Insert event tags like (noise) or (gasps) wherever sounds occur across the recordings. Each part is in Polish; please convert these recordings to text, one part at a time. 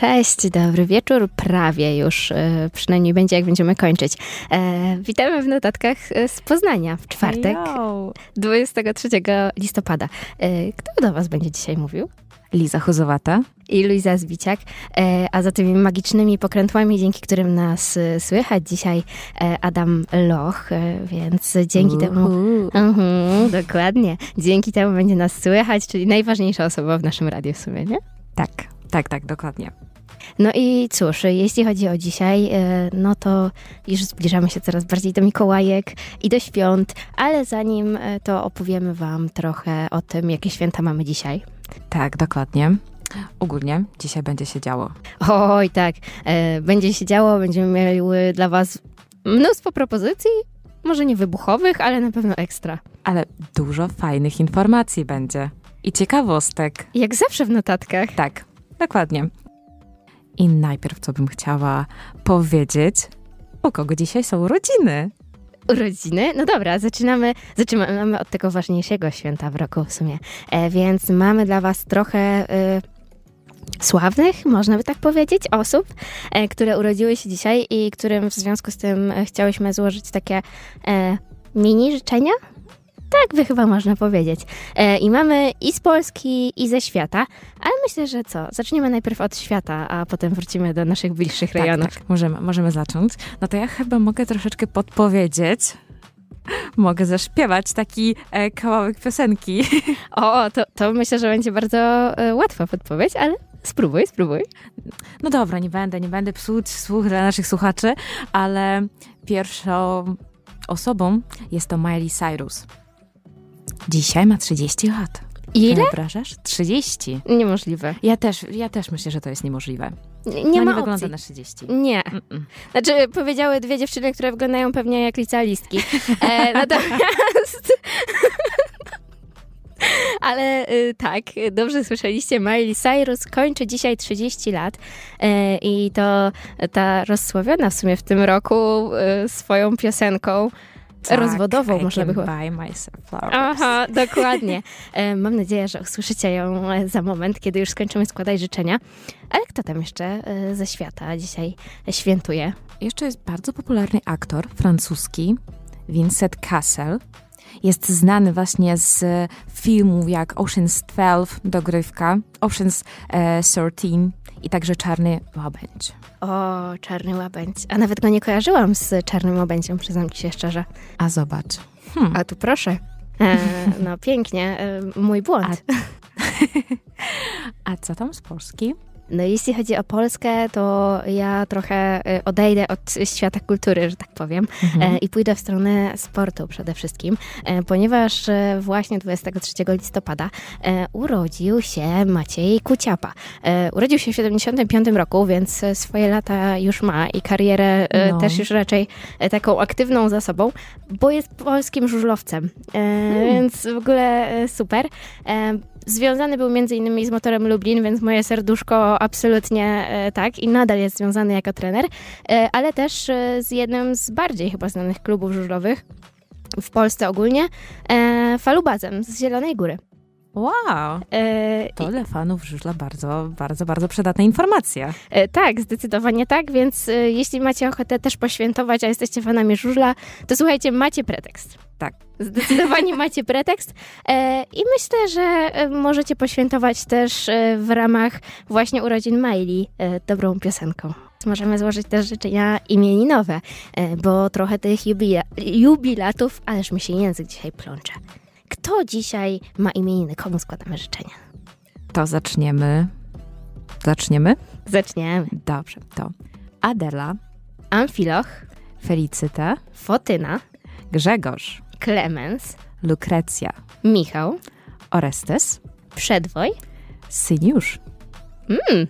Cześć, dobry wieczór, prawie już, e, przynajmniej będzie jak będziemy kończyć. E, witamy w notatkach e, z Poznania w czwartek, Hello. 23 listopada. E, kto do Was będzie dzisiaj mówił? Liza Chuzowata. I Luiza Zbiciak, e, a za tymi magicznymi pokrętłami, dzięki którym nas e, słychać dzisiaj e, Adam Loch, e, więc dzięki temu... Uhu. Mhm, dokładnie. Dzięki temu będzie nas słychać, czyli najważniejsza osoba w naszym radiu w sumie, nie? Tak, tak, tak, dokładnie. No i cóż, jeśli chodzi o dzisiaj, e, no to już zbliżamy się coraz bardziej do Mikołajek i do świąt, ale zanim e, to opowiemy Wam trochę o tym, jakie święta mamy dzisiaj. Tak, dokładnie. Ogólnie dzisiaj będzie się działo. Oj, tak, e, będzie się działo, będziemy miały dla Was mnóstwo propozycji, może nie wybuchowych, ale na pewno ekstra. Ale dużo fajnych informacji będzie. I ciekawostek. Jak zawsze w notatkach. Tak, dokładnie. I najpierw, co bym chciała powiedzieć, u kogo dzisiaj są urodziny. urodziny. No dobra, zaczynamy, zaczynamy od tego ważniejszego święta w roku w sumie. E, więc mamy dla Was trochę e, sławnych, można by tak powiedzieć, osób, e, które urodziły się dzisiaj i którym w związku z tym chciałyśmy złożyć takie e, mini życzenia. Tak by chyba można powiedzieć. E, I mamy i z Polski, i ze świata, ale myślę, że co? Zaczniemy najpierw od świata, a potem wrócimy do naszych bliższych rejonów. Tak, tak, możemy, możemy zacząć. No to ja chyba mogę troszeczkę podpowiedzieć. Mogę zaśpiewać taki e, kawałek piosenki. (laughs) O, to, to myślę, że będzie bardzo e, łatwa podpowiedź, ale spróbuj, spróbuj. No dobra, nie będę, nie będę psuć słuch dla naszych słuchaczy, ale pierwszą osobą jest to Miley Cyrus. Dzisiaj ma 30 lat. Ile? Wyobrażasz? 30. Niemożliwe. Ja też, ja też myślę, że to jest niemożliwe. Nie, no, nie ma nie wygląda na 30. Nie. Mm-mm. Znaczy, powiedziały dwie dziewczyny, które wyglądają pewnie jak licealistki. (laughs) E, natomiast... (laughs) Ale y, tak, dobrze słyszeliście, Miley Cyrus kończy dzisiaj 30 lat e, i to ta rozsławiona w sumie w tym roku e, swoją piosenką rozwodową, Tak, I można by chyba buy myself flowers. Aha, (laughs) dokładnie. E, Mam nadzieję, że usłyszycie ją e, za moment, kiedy już skończymy składać życzenia. Ale kto tam jeszcze e, ze świata dzisiaj świętuje? Jeszcze jest bardzo popularny aktor francuski, Vincent Cassel. Jest znany właśnie z filmów jak Ocean's 12, dogrywka, Ocean's e, 13 i także Czarny Łabędź. O, Czarny Łabędź. A nawet go nie kojarzyłam z Czarnym Łabędziem, przyznam ci się szczerze. A zobacz. Hmm. A tu proszę. E, no pięknie, e, mój błąd. A (laughs) co tam z Polski? No jeśli chodzi o Polskę, to ja trochę e, odejdę od świata kultury, że tak powiem, Mhm. e, i pójdę w stronę sportu przede wszystkim, e, ponieważ e, właśnie 23 listopada urodził się Maciej Kuciapa. Urodził się w 75 roku, więc swoje lata już ma i karierę No. też już raczej taką aktywną za sobą, bo jest polskim żużlowcem, e, więc w ogóle super. Związany był między innymi z motorem Lublin, więc moje serduszko absolutnie e, tak i nadal jest związany jako trener, e, ale też e, z jednym z bardziej chyba znanych klubów żużlowych w Polsce ogólnie, Falubazem z Zielonej Góry. Wow! E, To dla fanów żużla bardzo, bardzo, bardzo przydatna informacja. E, Tak, zdecydowanie tak, więc e, jeśli macie ochotę też poświętować, a jesteście fanami żużla, to słuchajcie, macie pretekst. Tak. Zdecydowanie (laughs) macie pretekst i myślę, że możecie poświętować też w ramach właśnie urodzin Miley dobrą piosenką. Możemy złożyć też życzenia imieninowe, bo trochę tych jubila, jubilatów, ależ mi się język dzisiaj plącze. Kto dzisiaj ma imieniny? Komu składamy życzenia? To zaczniemy. Zaczniemy? Zaczniemy. Dobrze, to Adela, Amfiloch, Felicyta, Fotyna, Grzegorz, Klemens, Lukrecja, Michał, Orestes, Przedwoj. Syniusz. Mm.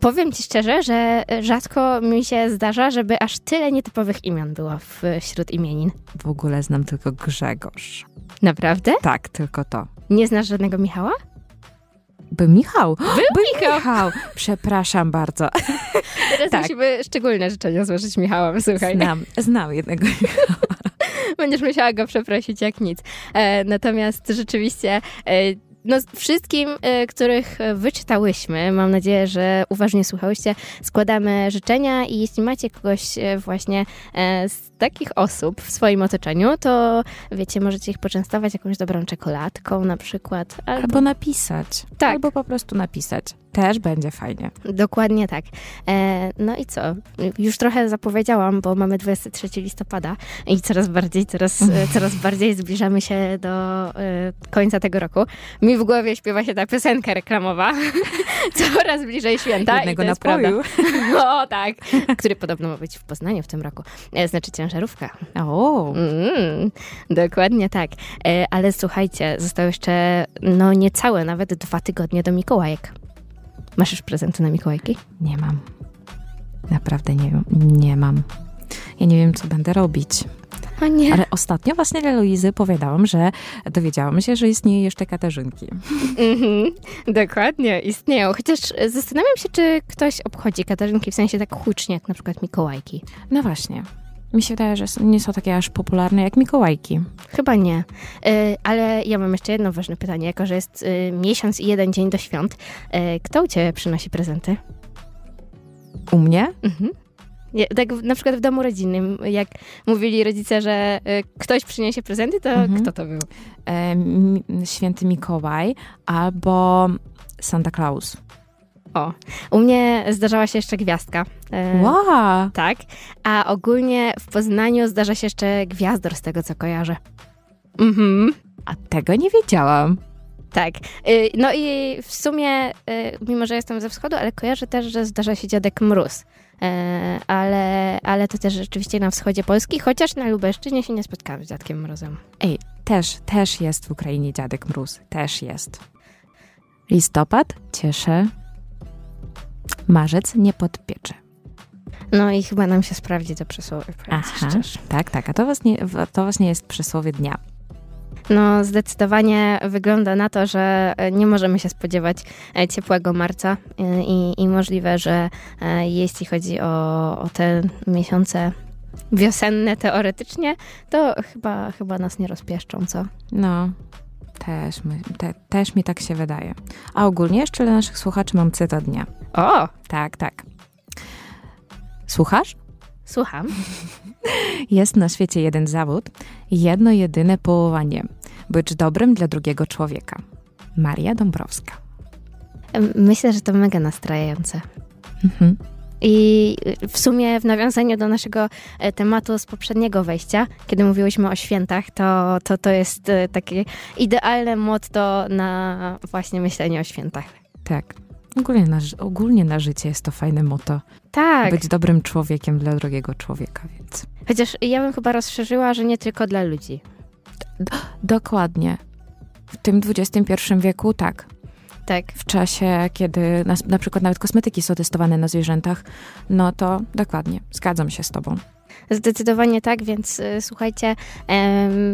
Powiem ci szczerze, że rzadko mi się zdarza, żeby aż tyle nietypowych imion było wśród imienin. W ogóle znam tylko Grzegorz. Naprawdę? Tak, tylko to. Nie znasz żadnego Michała? Był Michał. (gasps) Był, Michał. Michał. Przepraszam bardzo. (laughs) Teraz Tak. musimy szczególne życzenia złożyć Michałom, słuchaj. Znam, znam jednego. (laughs) Będziesz musiała go przeprosić jak nic. E, natomiast rzeczywiście e, no, wszystkim, y, których wyczytałyśmy, mam nadzieję, że uważnie słuchałyście, składamy życzenia i jeśli macie kogoś y, właśnie z takich osób w swoim otoczeniu, to wiecie, możecie ich poczęstować jakąś dobrą czekoladką na przykład. Albo, albo napisać. Tak. Albo po prostu napisać. Też będzie fajnie. Dokładnie tak. E, no i co? Już trochę zapowiedziałam, bo mamy 23 listopada i coraz bardziej, coraz, (laughs) coraz bardziej zbliżamy się do e, końca tego roku. Mi w głowie śpiewa się ta piosenka reklamowa. (laughs) coraz bliżej święta. Jednego i napoju. (laughs) o tak. Który podobno ma być w Poznaniu w tym roku. E, znaczy ciężarówka. O. Mm, dokładnie tak. E, ale słuchajcie, zostało jeszcze no niecałe, nawet dwa tygodnie do Mikołajek. Masz już prezenty na Mikołajki? Nie mam. Naprawdę nie, nie mam. Ja nie wiem, co będę robić. O nie. Ale ostatnio właśnie dla Luizy powiedziałam, że dowiedziałam się, że istnieje jeszcze Katarzynki. Mhm, dokładnie, istnieją. Chociaż zastanawiam się, czy ktoś obchodzi Katarzynki w sensie tak hucznie, jak na przykład Mikołajki. No właśnie. Mi się wydaje, że nie są takie aż popularne jak Mikołajki. Chyba nie. Y, ale ja mam jeszcze jedno ważne pytanie. Jako, że jest y, miesiąc i jeden dzień do świąt, y, kto u ciebie przynosi prezenty? U mnie? Mhm. tak na przykład w domu rodzinnym, jak mówili rodzice, że ktoś przyniesie prezenty, to mhm. kto to był? E, święty Mikołaj albo Santa Claus. O, u mnie zdarzała się jeszcze gwiazdka. E, wow! Tak, a ogólnie w Poznaniu zdarza się jeszcze gwiazdor, z tego co kojarzę. Mhm. A tego nie wiedziałam. Tak. Y, no i w sumie, y, mimo że jestem ze wschodu, ale kojarzę też, że zdarza się dziadek Mróz. E, ale, ale to też rzeczywiście na wschodzie Polski, chociaż na Lubelszczyźnie się nie spotkałam z dziadkiem Mrozem. Ej, też, też jest w Ukrainie dziadek Mróz. Też jest. Listopad cieszę Marzec nie podpiecze. No i chyba nam się sprawdzi to przysłowie. Aha, tak, tak. A to właśnie, to właśnie jest przysłowie dnia. No, zdecydowanie wygląda na to, że nie możemy się spodziewać e, ciepłego marca e, i, i możliwe, że e, jeśli chodzi o, o te miesiące wiosenne teoretycznie, to chyba, chyba nas nie rozpieszczą, co? No, też, my, te, też mi tak się wydaje. A ogólnie jeszcze dla naszych słuchaczy mam cytat dnia. O! Tak, tak. Słuchasz? Słucham. (laughs) Jest na świecie jeden zawód, jedno jedyne powołanie. Być dobrym dla drugiego człowieka. Maria Dąbrowska. Myślę, że to mega nastrajające. Mhm. I w sumie w nawiązaniu do naszego e, tematu z poprzedniego wejścia, kiedy mówiłyśmy o świętach, to to, to jest e, takie idealne motto na właśnie myślenie o świętach. Tak. Ogólnie na, ogólnie na życie jest to fajne motto. Tak. Być dobrym człowiekiem dla drugiego człowieka, więc. Chociaż ja bym chyba rozszerzyła, że nie tylko dla ludzi. dokładnie. W tym XXI wieku tak. Tak. W czasie, kiedy na, na przykład nawet kosmetyki są testowane na zwierzętach, no to dokładnie, zgadzam się z tobą. Zdecydowanie tak, więc y, słuchajcie,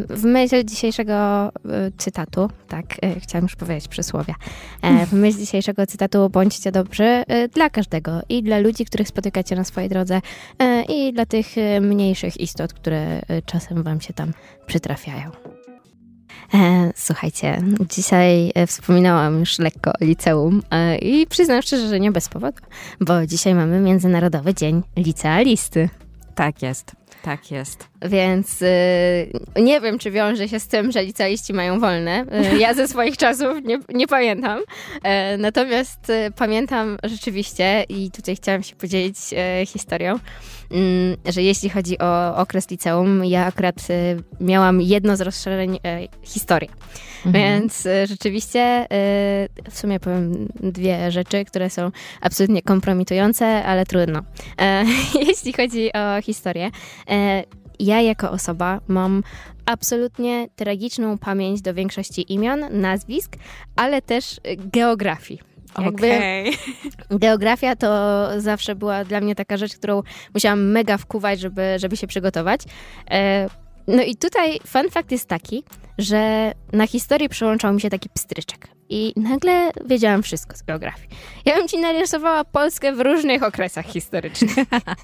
w myśl dzisiejszego y, cytatu, tak, y, chciałam już powiedzieć przysłowia, e, w myśl dzisiejszego cytatu bądźcie dobrzy dla każdego i dla ludzi, których spotykacie na swojej drodze e, i dla tych mniejszych istot, które czasem wam się tam przytrafiają. E, słuchajcie, dzisiaj wspominałam już lekko o liceum i przyznam szczerze, że nie bez powodu, bo dzisiaj mamy Międzynarodowy Dzień Licealisty. Tak jest. Tak jest. Więc y, nie wiem, czy wiąże się z tym, że licealiści mają wolne. Y, ja ze swoich czasów nie, nie pamiętam. Y, natomiast pamiętam rzeczywiście i tutaj chciałam się podzielić historią, mm, że jeśli chodzi o okres liceum, ja akurat miałam jedno z rozszerzeń historii. Mhm. Więc rzeczywiście w sumie powiem dwie rzeczy, które są absolutnie kompromitujące, ale trudno. (laughs) jeśli chodzi o historię, ja jako osoba mam absolutnie tragiczną pamięć do większości imion, nazwisk, ale też geografii. okay. geografia to zawsze była dla mnie taka rzecz, którą musiałam mega wkuwać, żeby, żeby się przygotować. E, no i tutaj fun fact jest taki, że na historii przyłączał mi się taki pstryczek. i nagle wiedziałam wszystko z geografii. Ja bym ci narysowała Polskę w różnych okresach historycznych.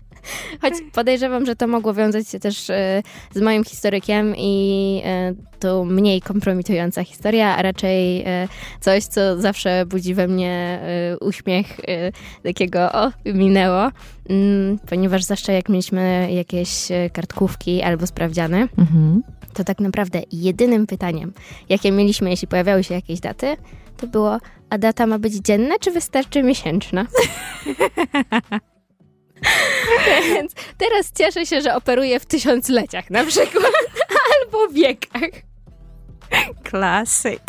(laughs) Choć podejrzewam, że to mogło wiązać się też e, z moim historykiem i e, to mniej kompromitująca historia, a raczej e, coś, co zawsze budzi we mnie uśmiech takiego o, minęło. Mm, ponieważ zawsze jak mieliśmy jakieś kartkówki albo sprawdziany, mhm. To tak naprawdę jedynym pytaniem, jakie mieliśmy, jeśli pojawiały się jakieś daty, to było, a data ma być dzienna, czy wystarczy miesięczna? (laughs) Więc teraz cieszę się, że operuję w tysiącleciach na przykład, (laughs) albo wiekach. Klasyk.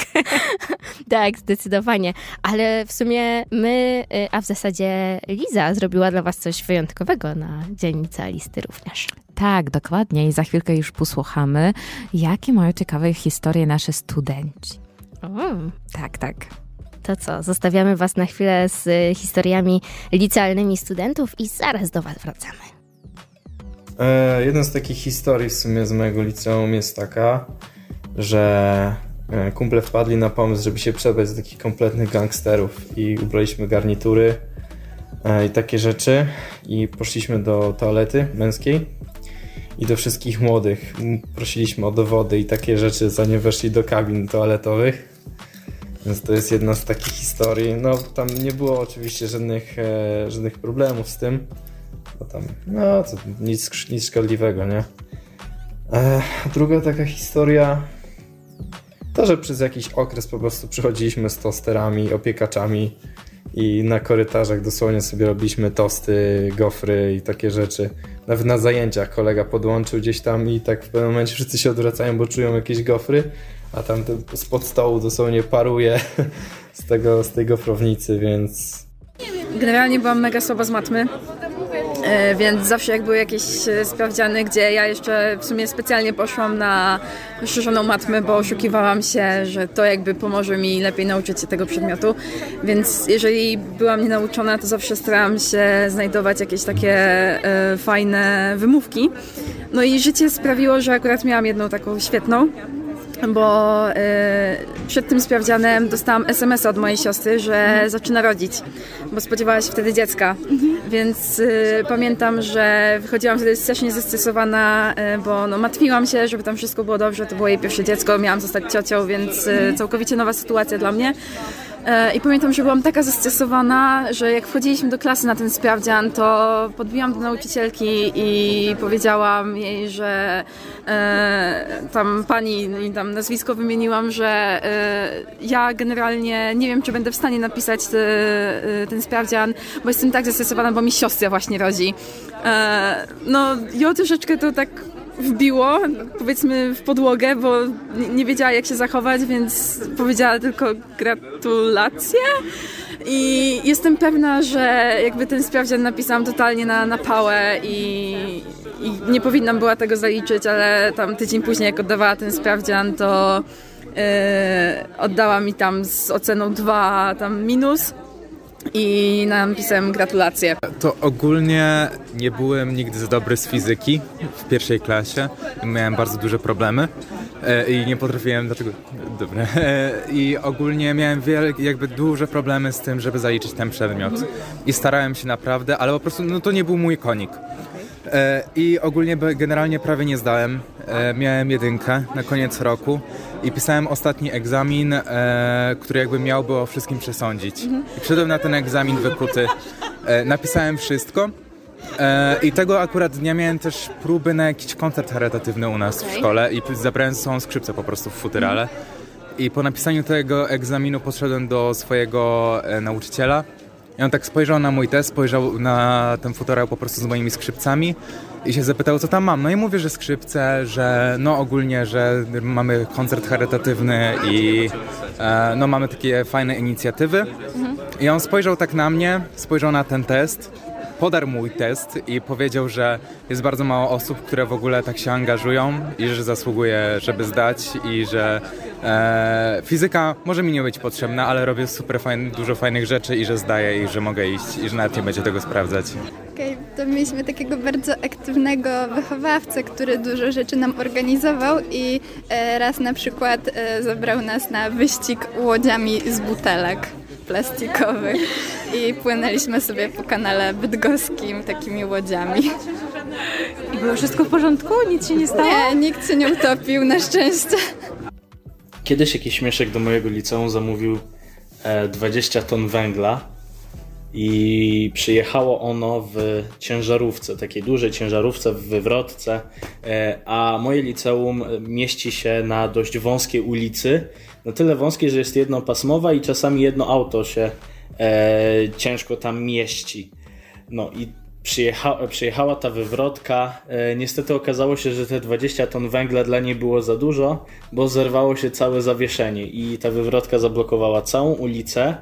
(laughs) tak, zdecydowanie. Ale w sumie my, y, a w zasadzie Liza zrobiła dla was coś wyjątkowego na dzielnica listy również. Tak, dokładnie. I za chwilkę już posłuchamy, jakie mają ciekawe historie nasze studenci. O. Tak, tak. To co, zostawiamy Was na chwilę z y, historiami licealnymi studentów i zaraz do Was wracamy. E, jedna z takich historii w sumie z mojego liceum jest taka, że e, kumple wpadli na pomysł, żeby się przebrać za takich kompletnych gangsterów i ubraliśmy garnitury e, i takie rzeczy i poszliśmy do toalety męskiej i do wszystkich młodych prosiliśmy o dowody i takie rzeczy, zanim weszli do kabin toaletowych. Więc to jest jedna z takich historii. No tam nie było oczywiście żadnych, e, żadnych problemów z tym. Bo tam, no to nic, nic szkodliwego, nie? E, druga taka historia to, że przez jakiś okres po prostu przychodziliśmy z tosterami, opiekaczami i na korytarzach dosłownie sobie robiliśmy tosty, gofry i takie rzeczy. Nawet na zajęciach kolega podłączył gdzieś tam i tak w pewnym momencie wszyscy się odwracają, bo czują jakieś gofry a tam spod stołu dosłownie paruje (laughs) z, tego, z tej gofrownicy, więc... Generalnie byłam mega słaba z matmy, więc zawsze jak były jakieś e, sprawdziany, gdzie ja jeszcze w sumie specjalnie poszłam na rozszerzoną matmę, bo oszukiwałam się, że to jakby pomoże mi lepiej nauczyć się tego przedmiotu, więc jeżeli byłam nienauczona, to zawsze starałam się znajdować jakieś takie e, fajne wymówki. No i życie sprawiło, że akurat miałam jedną taką świetną, bo y, przed tym sprawdzianem dostałam SMS od mojej siostry, że mhm. zaczyna rodzić, bo spodziewała się wtedy dziecka. Mhm. Więc y, pamiętam, że wychodziłam wtedy strasznie zestresowana, y, bo no, martwiłam się, żeby tam wszystko było dobrze. To było jej pierwsze dziecko, miałam zostać ciocią, więc y, całkowicie nowa sytuacja dla mnie. E, I pamiętam, że byłam taka zestresowana, że jak wchodziliśmy do klasy na ten sprawdzian, to podbiłam do nauczycielki i powiedziałam jej, że e, tam pani i tam nazwisko wymieniłam, że e, ja generalnie nie wiem, czy będę w stanie napisać te, e, ten sprawdzian, bo jestem tak zestresowana, bo mi siostra właśnie rodzi. E, no, ją troszeczkę to tak wbiło, powiedzmy, w podłogę, bo nie wiedziała jak się zachować, więc powiedziała tylko gratulacje. I jestem pewna, że jakby ten sprawdzian napisałam totalnie na, na pałę i, i nie powinnam była tego zaliczyć, ale tam tydzień później jak oddawała ten sprawdzian, to yy, oddała mi tam z oceną 2 tam minus i napisałem gratulacje. To ogólnie nie byłem nigdy za dobry z fizyki w pierwszej klasie miałem bardzo duże problemy e, i nie potrafiłem, dlaczego, dobre, e, i ogólnie miałem wiele, jakby duże problemy z tym, żeby zaliczyć ten przedmiot i starałem się naprawdę, ale po prostu no to nie był mój konik. E, I ogólnie generalnie prawie nie zdałem. Miałem jedynkę na koniec roku i pisałem ostatni egzamin, e, który jakby miałby o wszystkim przesądzić. Mhm. I przyszedłem na ten egzamin wykuty. E, napisałem wszystko. E, I tego akurat dnia miałem też próby na jakiś koncert charytatywny u nas w szkole i zabrałem sobą skrzypce po prostu w futerale. Mhm. I po napisaniu tego egzaminu poszedłem do swojego e, nauczyciela i on tak spojrzał na mój test, spojrzał na ten futerał po prostu z moimi skrzypcami i się zapytał, co tam mam. No i mówię, że skrzypce, że no ogólnie, że mamy koncert charytatywny i e, no mamy takie fajne inicjatywy. Mhm. I on spojrzał tak na mnie, spojrzał na ten test, podarł mój test i powiedział, że jest bardzo mało osób, które w ogóle tak się angażują i że zasługuje, żeby zdać i że e, fizyka może mi nie być potrzebna, ale robię super fajn, dużo fajnych rzeczy i że zdaję i że mogę iść i że nawet nie będzie tego sprawdzać. Okej, okay to mieliśmy takiego bardzo aktywnego wychowawcę, który dużo rzeczy nam organizował i e, raz na przykład e, zabrał nas na wyścig łodziami z butelek plastikowych i płynęliśmy sobie po kanale bydgoskim takimi łodziami. I było wszystko w porządku? Nic się nie stało? Nie, nikt się nie utopił na szczęście. Kiedyś jakiś śmieszek do mojego liceum zamówił e, 20 ton węgla i przyjechało ono w ciężarówce, takiej dużej ciężarówce w wywrotce, e, a moje liceum mieści się na dość wąskiej ulicy, na tyle wąskiej, że jest jednopasmowa i czasami jedno auto się e, ciężko tam mieści. No i przyjecha, przyjechała ta wywrotka. E, niestety okazało się, że te 20 ton węgla dla niej było za dużo, bo zerwało się całe zawieszenie i ta wywrotka zablokowała całą ulicę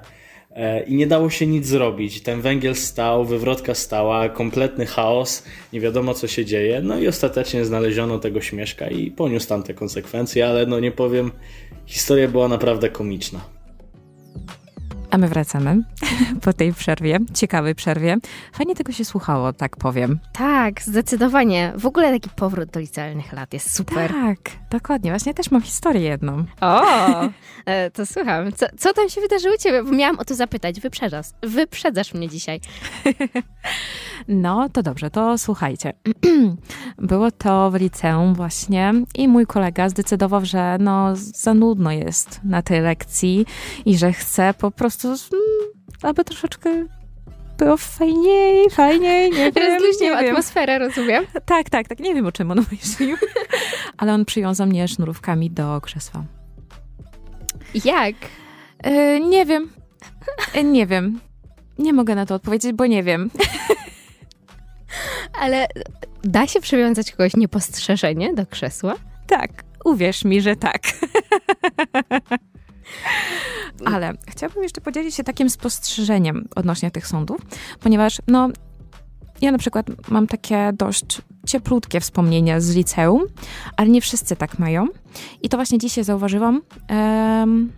e, i nie dało się nic zrobić. Ten węgiel stał, wywrotka stała, kompletny chaos, nie wiadomo co się dzieje. No i ostatecznie znaleziono tego śmieszka i poniósł tam te konsekwencje, ale no nie powiem, historia była naprawdę komiczna. A my wracamy (laughs) po tej przerwie, ciekawej przerwie. Fajnie tego się słuchało, tak powiem. Tak, zdecydowanie. W ogóle taki powrót do licealnych lat jest super. Tak, dokładnie. Właśnie też mam historię jedną. O, e, to słucham. Co, co tam się wydarzyło u ciebie? Bo miałam o to zapytać. Wyprzedzasz, wyprzedzasz mnie dzisiaj. (laughs) No, to dobrze, to słuchajcie. (clears throat) Było to w liceum właśnie i mój kolega zdecydował, że no za nudno jest na tej lekcji i że chce po prostu, mm, aby troszeczkę było fajniej, fajniej, nie wiem, Rozluźnił atmosferę, rozumiem. Tak, tak, tak, nie wiem o czym on myślił, (laughs) ale on przywiązał mnie sznurówkami do krzesła. Jak? E, nie wiem, E, nie wiem. Nie mogę na to odpowiedzieć, bo nie wiem. (laughs) Ale da się przywiązać kogoś niepostrzeżenie do krzesła? Tak, uwierz mi, że tak. (laughs) Ale chciałabym jeszcze podzielić się takim spostrzeżeniem odnośnie tych sądów, ponieważ no, ja na przykład mam takie dość cieplutkie wspomnienia z liceum, ale nie wszyscy tak mają. I to właśnie dzisiaj zauważyłam, em,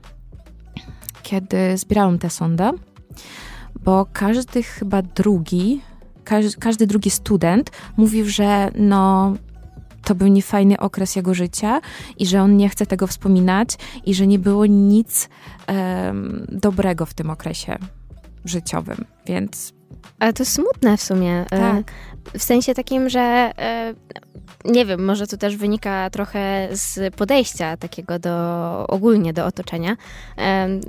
kiedy zbierałam tę sondę, bo każdy chyba drugi, każdy, każdy drugi student mówił, że no to był niefajny okres jego życia i że on nie chce tego wspominać i że nie było nic em, dobrego w tym okresie życiowym, więc Ale to smutne w sumie. e, tak. W sensie takim, że e, nie wiem, może to też wynika trochę z podejścia takiego do ogólnie do otoczenia.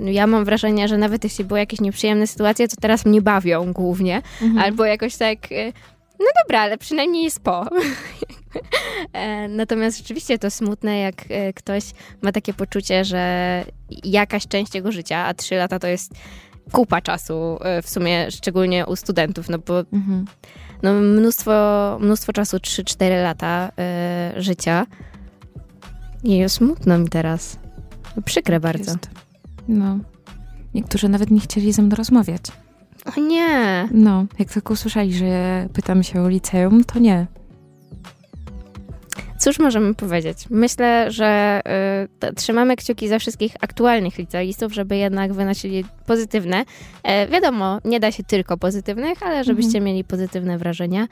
Ja mam wrażenie, że nawet jeśli były jakieś nieprzyjemne sytuacje, to teraz mnie bawią głównie. Mhm. Albo jakoś tak, e, no dobra, ale przynajmniej jest po. (laughs) (laughs) E, Natomiast rzeczywiście to smutne, jak e, ktoś ma takie poczucie, że jakaś część jego życia, a trzy lata to jest kupa czasu, e, w sumie szczególnie u studentów, no bo Mhm. no, mnóstwo, mnóstwo czasu, 3-4 lata e, życia. I smutno mi teraz. No, Przykre bardzo. Jest. No. Niektórzy nawet nie chcieli ze mną rozmawiać. O nie! No, jak tylko usłyszeli, że pytam się o liceum, to nie. Cóż możemy powiedzieć? Myślę, że y, trzymamy kciuki za wszystkich aktualnych licealistów, żeby jednak wynosili pozytywne. E, wiadomo, nie da się tylko pozytywnych, ale żebyście mieli pozytywne wrażenia.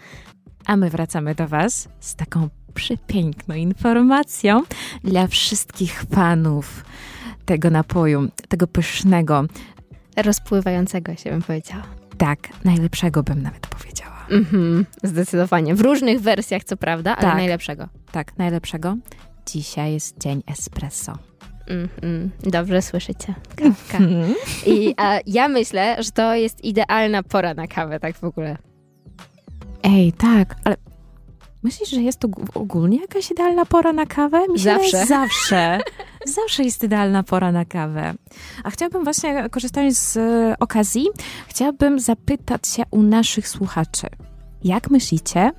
A my wracamy do Was z taką przepiękną informacją dla wszystkich fanów tego napoju, tego pysznego, Rozpływającego się bym powiedziała. tak, najlepszego bym nawet powiedziała. Mhm, zdecydowanie. W różnych wersjach, co prawda, ale Tak. najlepszego. Tak, najlepszego. Dzisiaj jest dzień espresso. Mhm, dobrze słyszycie. Kawka. I a ja myślę, że to jest idealna pora na kawę, tak w ogóle. Ej, tak, ale myślisz, że jest to ogólnie jakaś idealna pora na kawę? Mi Zawsze. Zawsze. (laughs) Zawsze jest idealna pora na kawę. A chciałabym właśnie, korzystając z e, okazji, chciałabym zapytać się u naszych słuchaczy. Jak myślicie,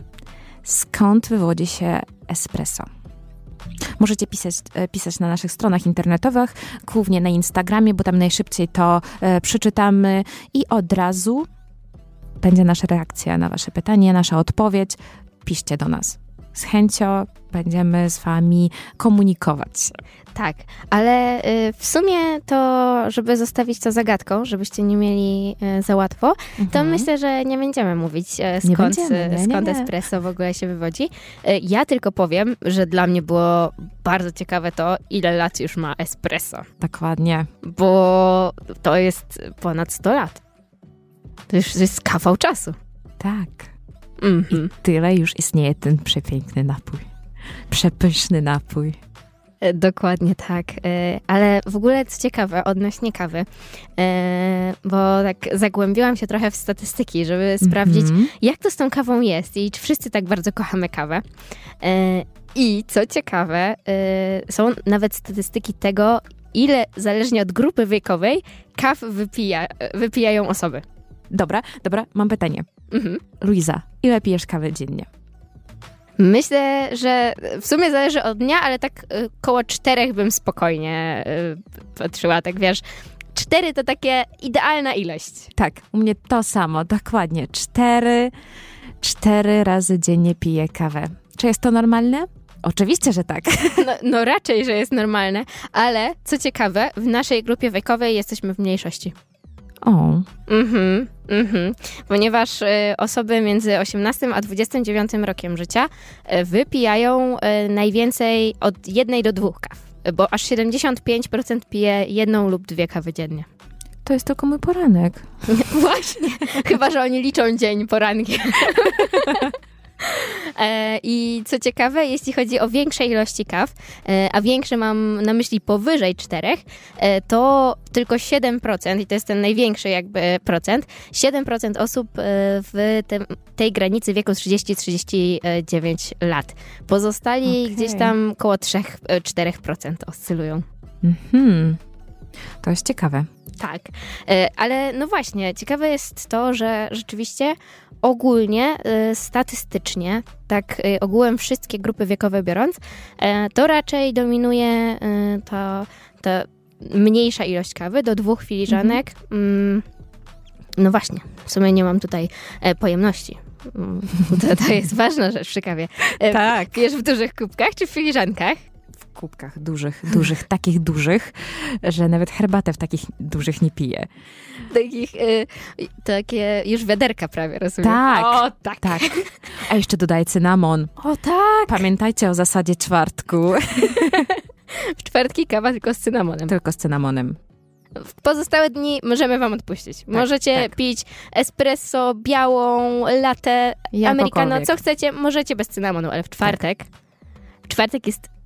skąd wywodzi się espresso? Możecie pisać, e, pisać na naszych stronach internetowych, głównie na Instagramie, bo tam najszybciej to e, przeczytamy i od razu będzie nasza reakcja na Wasze pytanie, nasza odpowiedź. Piszcie do nas. z chęcią będziemy z wami komunikować. Tak, ale y, w sumie to, żeby zostawić to zagadką, żebyście nie mieli y, za łatwo, to Mhm. myślę, że nie będziemy mówić Nie skąd, będziemy, nie, skąd nie, espresso w ogóle się wywodzi. Ja tylko powiem, że dla mnie było bardzo ciekawe to, ile lat już ma espresso, Dokładnie. bo to jest ponad 100 lat. To już jest kawał czasu. Tak. Mhm. Tyle już istnieje ten przepiękny napój. Przepyszny napój. E, Dokładnie tak. E, Ale w ogóle co ciekawe, odnośnie kawy, e, bo tak zagłębiłam się trochę w statystyki, żeby sprawdzić, Mhm. jak to z tą kawą jest i czy wszyscy tak bardzo kochamy kawę. I co ciekawe, są nawet statystyki tego, ile zależnie od grupy wiekowej kaw wypija, wypijają osoby. Dobra, dobra, mam pytanie. Mhm. Luiza, ile pijesz kawy dziennie? Myślę, że w sumie zależy od dnia, ale tak e, koło czterech bym spokojnie e, patrzyła, tak wiesz. Cztery to takie idealna ilość. Tak, u mnie to samo, dokładnie. Cztery, cztery razy dziennie piję kawę. Czy jest to normalne? Oczywiście, że tak. (laughs) No, no raczej, że jest normalne, ale co ciekawe, w naszej grupie wiekowej jesteśmy w mniejszości. O, Mhm, mhm. Ponieważ e, osoby między 18 a 29 rokiem życia e, wypijają e, najwięcej od jednej do dwóch kaw, bo aż 75% pije jedną lub dwie kawy dziennie. to jest tylko mój poranek. (laughs) Właśnie, chyba że oni liczą dzień porankiem. (laughs) E, I co ciekawe, jeśli chodzi o większe ilości kaw, e, a większe mam na myśli powyżej czterech, e, to tylko 7%, i to jest ten największy jakby procent, 7% osób w tym, tej granicy wieku 30-39 lat. Pozostali Okej. gdzieś tam koło 3-4% oscylują. Mhm. To jest ciekawe. Tak, E, ale no właśnie, ciekawe jest to, że rzeczywiście ogólnie, e, statystycznie, tak e, ogółem wszystkie grupy wiekowe biorąc, to raczej dominuje ta, mniejsza ilość kawy do dwóch filiżanek. Mm, No właśnie, w sumie nie mam tutaj pojemności. Mm, (laughs) To, to jest ważna rzecz przy kawie. Tak. Pijesz w dużych kubkach czy w filiżankach? Kubkach dużych, dużych, (laughs) takich dużych, że nawet herbatę w takich dużych nie piję. Takich, e, takie już wiaderka prawie, rozumiem? Tak. O, tak. Tak. A jeszcze dodaj cynamon. O tak! Pamiętajcie o zasadzie czwartku. (laughs) W czwartki kawa tylko z cynamonem. Tylko z cynamonem. W pozostałe dni możemy wam odpuścić. możecie tak. pić espresso, białą, latte, americano, Jakokolwiek. co chcecie. Możecie bez cynamonu, ale w czwartek, w czwartek jest...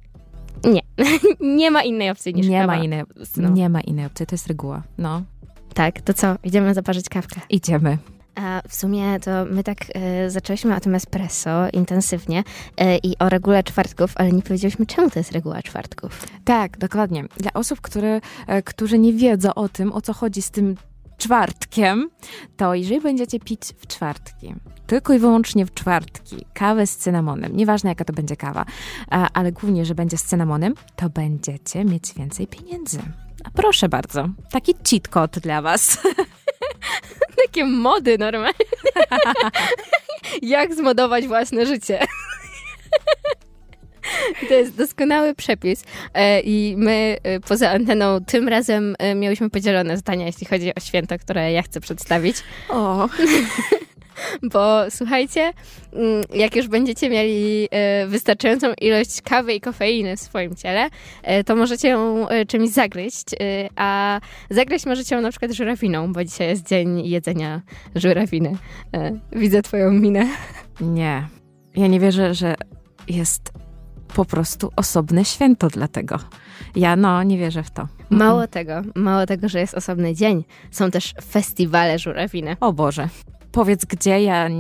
Nie. (laughs) nie ma innej opcji niż Nie ma, innej, cynamonem. nie ma innej opcji, to jest reguła. No, Tak, to co? Idziemy zaparzyć kawkę. idziemy. A w sumie to my tak e, zaczęliśmy o tym espresso intensywnie e, i o regule czwartków, ale nie powiedzieliśmy, czemu to jest reguła czwartków. Tak, dokładnie. Dla osób, które, e, którzy nie wiedzą o tym, o co chodzi z tym czwartkiem, to jeżeli będziecie pić w czwartki, tylko i wyłącznie w czwartki, kawę z cynamonem, nieważne jaka to będzie kawa, ale głównie, że będzie z cynamonem, to będziecie mieć więcej pieniędzy. A proszę bardzo, taki cheat code dla was. (laughs) Takie mody normalnie. (laughs) Jak zmodować własne życie. To jest doskonały przepis E, i my e, poza anteną tym razem e, miałyśmy podzielone zdania, jeśli chodzi o święto, które ja chcę przedstawić. O, (laughs) Bo słuchajcie, mm, jak już będziecie mieli wystarczającą ilość kawy i kofeiny w swoim ciele, to możecie ją czymś zagryźć, a zagryźć możecie ją na przykład żurawiną, bo dzisiaj jest dzień jedzenia żurawiny. Widzę twoją minę. nie. Ja nie wierzę, że jest po prostu osobne święto dla tego. Ja no, nie wierzę w to. Mało tego, mało tego, że jest osobny dzień, są też festiwale żurawiny. O Boże. Powiedz gdzie ja. (laughs)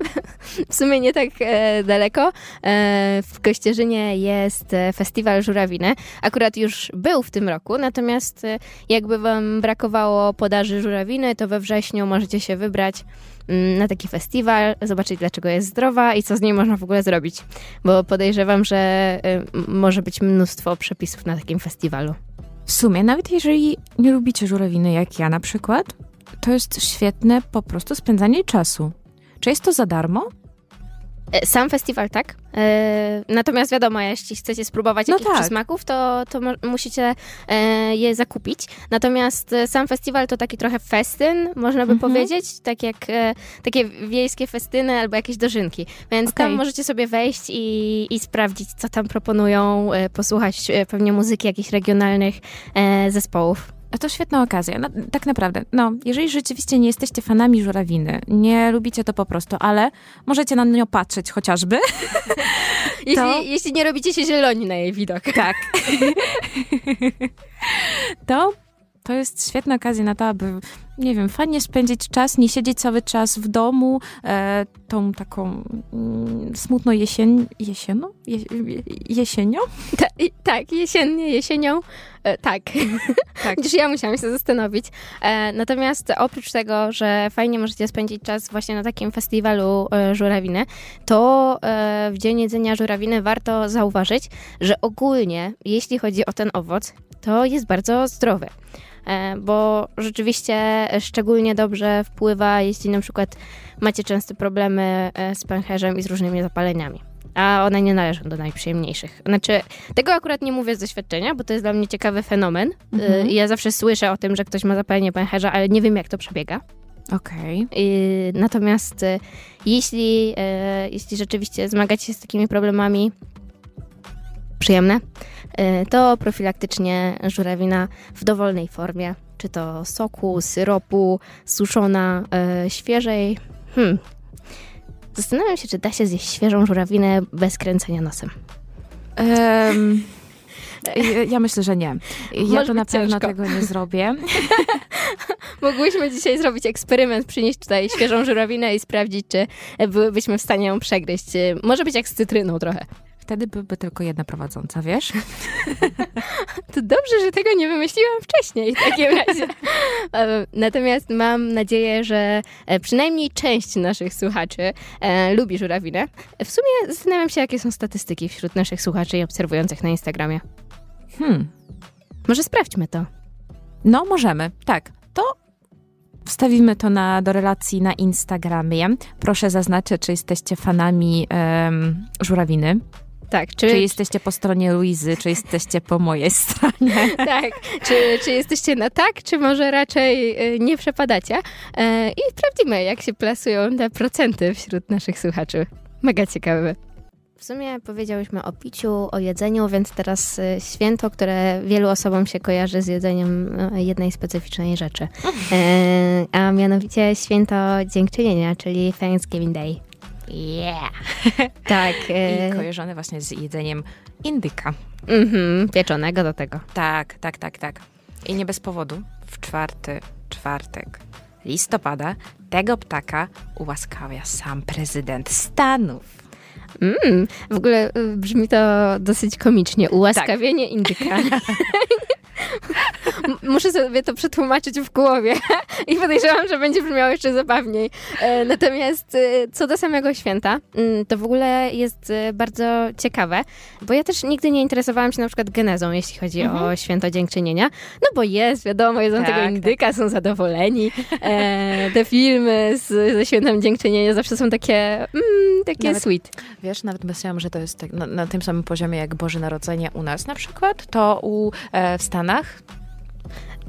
(laughs) W sumie nie tak e, daleko. E, w Kościerzynie jest e, festiwal żurawiny. Akurat już był w tym roku, natomiast e, jakby wam brakowało podaży żurawiny, to we wrześniu możecie się wybrać mm, na taki festiwal, zobaczyć dlaczego jest zdrowa i co z niej można w ogóle zrobić. Bo podejrzewam, że e, może być mnóstwo przepisów na takim festiwalu. W sumie, nawet jeżeli nie lubicie żurawiny jak ja na przykład, to jest świetne po prostu spędzanie czasu. Czy jest to za darmo? E, Sam festiwal tak. E, natomiast wiadomo, jeśli chcecie spróbować No jakichś tak. przysmaków, to, to musicie e, je zakupić. Natomiast sam festiwal to taki trochę festyn, można by Mhm. powiedzieć. Tak jak takie wiejskie festyny albo jakieś dożynki. Więc Okej. tam możecie sobie wejść i, i sprawdzić, co tam proponują, posłuchać pewnie muzyki jakichś regionalnych zespołów. To świetna okazja. No, tak naprawdę, no, jeżeli rzeczywiście nie jesteście fanami żurawiny, nie lubicie to po prostu, ale możecie na nią patrzeć chociażby. (laughs) Jeśli, To- jeśli nie robicie się zieloni na jej widok. Tak. (laughs) to, to jest świetna okazja na to, aby, nie wiem, fajnie spędzić czas, nie siedzieć cały czas w domu, e, tą taką mm, smutną jesień, jesienną? Je, jesienią? Ta, tak, jesiennie, jesienią. E, tak. (laughs) Tak. Gdyż ja musiałam się zastanowić. E, natomiast oprócz tego, że fajnie możecie spędzić czas właśnie na takim festiwalu e, żurawiny, to e, w Dzień Jedzenia Żurawiny warto zauważyć, że ogólnie, jeśli chodzi o ten owoc, to jest bardzo zdrowy. E, bo rzeczywiście e, szczególnie dobrze wpływa, jeśli na przykład macie często problemy e, z pęcherzem i z różnymi zapaleniami. A one nie należą do najprzyjemniejszych. Znaczy, tego akurat nie mówię z doświadczenia, bo to jest dla mnie ciekawy fenomen. Mhm. Ja zawsze słyszę o tym, że ktoś ma zapalenie pęcherza, ale nie wiem, jak to przebiega. Okej. Y, Natomiast jeśli, jeśli rzeczywiście zmagacie się z takimi problemami przyjemne, y, to profilaktycznie żurawina w dowolnej formie, czy to soku, syropu, suszona, y, świeżej. Hmm. Zastanawiam się, czy da się zjeść świeżą żurawinę bez kręcenia nosem. Em, (laughs) ja- myślę, że nie. Ja Może to na pewno ciężko. tego nie zrobię. (laughs) (laughs) Mogłyśmy dzisiaj zrobić eksperyment, przynieść tutaj świeżą żurawinę i sprawdzić, czy byłybyśmy w stanie ją przegryźć. Może być jak z cytryną trochę. Wtedy byłby tylko jedna prowadząca, wiesz? To dobrze, że tego nie wymyśliłam wcześniej w takim (laughs) razie. E, Natomiast mam nadzieję, że e, przynajmniej część naszych słuchaczy e, lubi żurawinę. W sumie zastanawiam się, jakie są statystyki wśród naszych słuchaczy i obserwujących na Instagramie. Hmm. Może sprawdźmy to. No, możemy. Tak. To wstawimy to na, do relacji na Instagramie. Proszę zaznaczyć, czy jesteście fanami em, żurawiny, Tak, czy, czy jesteście po stronie Luizy, czy jesteście po mojej stronie. (laughs) tak, czy, czy jesteście na tak, czy może raczej e, nie przepadacie. E, I sprawdzimy, jak się plasują te procenty wśród naszych słuchaczy. Mega ciekawe. W sumie powiedziałyśmy o piciu, o jedzeniu, więc teraz e, święto, które wielu osobom się kojarzy z jedzeniem e, jednej specyficznej rzeczy. (laughs) E, a mianowicie święto dziękczynienia, czyli Thanksgiving Day. Yeah! tak. E, (laughs) I kojarzone właśnie z jedzeniem indyka. mhm, pieczonego do tego. Tak, tak, tak, tak. I nie bez powodu. W czwarty czwartek listopada tego ptaka ułaskawia sam prezydent Stanów. Mm, w ogóle y, brzmi to dosyć komicznie. Ułaskawienie indyka. (laughs) Muszę sobie to przetłumaczyć w głowie (laughs) i podejrzewam, że będzie brzmiało jeszcze zabawniej. E, Natomiast e, co do samego święta, mm, to w ogóle jest e, bardzo ciekawe, bo ja też nigdy nie interesowałam się na przykład genezą, jeśli chodzi o święto dziękczynienia. No bo jest, wiadomo, jedzą Tak, tego tak. indyka, są zadowoleni. Te filmy z, ze świętem dziękczynienia zawsze są takie, mm, takie Nawet- sweet. Wiesz, nawet myślałam, że to jest tak, na, na tym samym poziomie jak Boże Narodzenie u nas na przykład, to u, e, w Stanach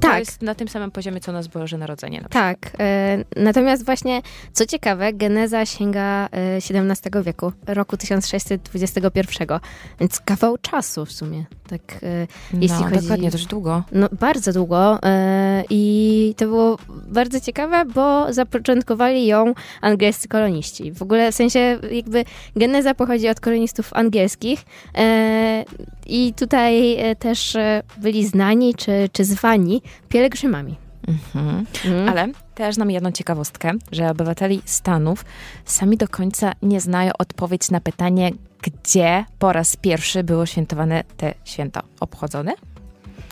to Tak. jest na tym samym poziomie, co u nas Boże Narodzenie na. Tak. E, natomiast właśnie, co ciekawe, geneza sięga e, XVII wieku, roku 1621, więc kawał czasu w sumie. Tak, e, jeśli no, chodzi- dokładnie, dość długo. no bardzo długo e, i to było bardzo ciekawe, bo zapoczątkowali ją angielscy koloniści. W ogóle w sensie jakby geneza pochodzi od kolonistów angielskich e, i tutaj e, też e, byli znani czy, czy zwani pielgrzymami. Mhm. Mm. Ale też znam jedną ciekawostkę, że obywateli Stanów sami do końca nie znają odpowiedź na pytanie, gdzie po raz pierwszy było świętowane te święto. Obchodzone?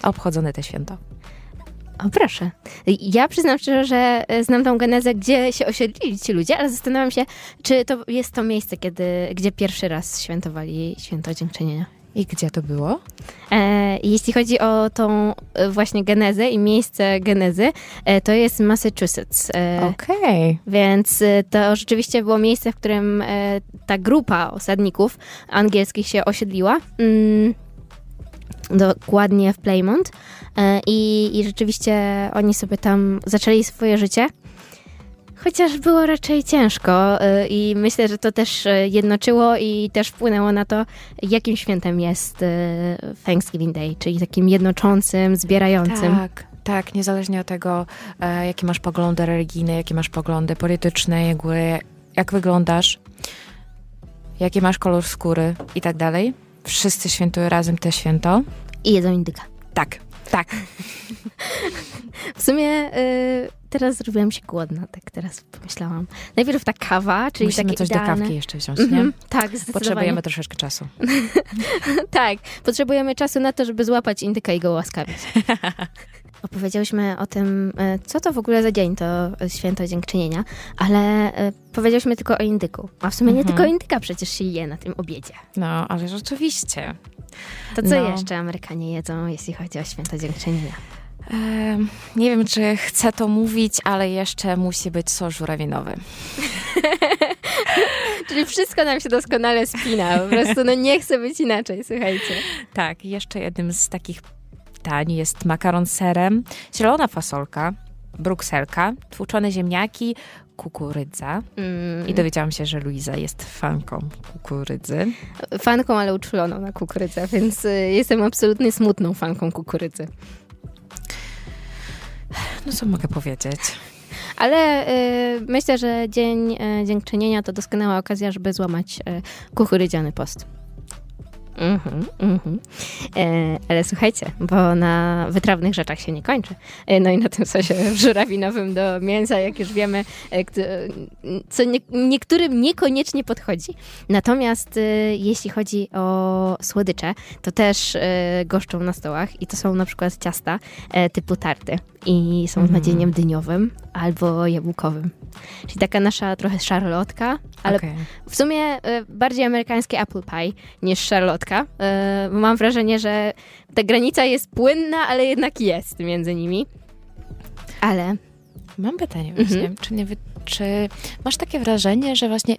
Obchodzone te święto. O, proszę. Ja przyznam szczerze, że e, znam tą genezę, gdzie się osiedlili ci ludzie, ale zastanawiam się, czy to jest to miejsce, kiedy, gdzie pierwszy raz świętowali święto dziękczynienia. I gdzie to było? E, jeśli chodzi o tą e, właśnie genezę i miejsce genezy, e, to jest Massachusetts. E, Okej. Więc e, to rzeczywiście było miejsce, w którym e, ta grupa osadników angielskich się osiedliła. Mm, dokładnie w Playmont. I, I rzeczywiście oni sobie tam zaczęli swoje życie. Chociaż było raczej ciężko e, i myślę, że to też e, jednoczyło i też wpłynęło na to, jakim świętem jest e, Thanksgiving Day, czyli takim jednoczącym, zbierającym. Tak, tak, niezależnie od tego, e, jakie masz poglądy religijne, jakie masz poglądy polityczne, jakby, jak wyglądasz, jaki masz kolor skóry i tak dalej. Wszyscy świętują razem te święto. I jedzą indyka. Tak, tak. W sumie y, teraz zrobiłam się głodna, tak teraz pomyślałam. Najpierw ta kawa, czyli Musimy takie coś idealne... do kawki jeszcze wziąć, nie? Mhm, tak, zdecydowanie. Potrzebujemy troszeczkę czasu. (laughs) Tak, potrzebujemy czasu na to, żeby złapać indyka i go łaskawić. (laughs) Opowiedziałyśmy o tym, e, co to w ogóle za dzień, to święto dziękczynienia, ale e, powiedziałyśmy tylko o indyku. A w sumie nie Mhm. tylko indyka przecież się je na tym obiedzie. No, ale rzeczywiście. To co No. jeszcze Amerykanie jedzą, jeśli chodzi o święto dziękczynienia? Nie wiem, czy chcę to mówić, ale jeszcze musi być sos żurawinowy. (laughs) Czyli wszystko nam się doskonale spina, po prostu no nie chce być inaczej, słuchajcie. Tak, jeszcze jednym z takich dań jest makaron z serem, zielona fasolka, brukselka, tłuczone ziemniaki, kukurydza. Mm, I dowiedziałam się, że Luiza jest fanką kukurydzy. fanką, ale uczuloną na kukurydzę, więc y, jestem absolutnie smutną fanką kukurydzy. No co mogę powiedzieć? Ale y, myślę, że Dzień y, Dziękczynienia to doskonała okazja, żeby złamać y, kukurydziany post. Mhm, mhm. E, ale słuchajcie, bo na wytrawnych rzeczach się nie kończy. E, no i na tym sosie żurawinowym do mięsa, jak już wiemy, e, co nie, niektórym niekoniecznie podchodzi. Natomiast e, jeśli chodzi o słodycze, to też e, goszczą na stołach i to są na przykład ciasta e, typu tarty i są z Mhm. nadzieniem dyniowym albo jabłkowym. Czyli taka nasza trochę szarlotka, ale Okej. w sumie e, bardziej amerykańskie apple pie niż szarlotka. E, Mam wrażenie, że ta granica jest płynna, ale jednak jest między nimi. Ale Mam pytanie właśnie, Mhm. czy, nie, czy masz takie wrażenie, że właśnie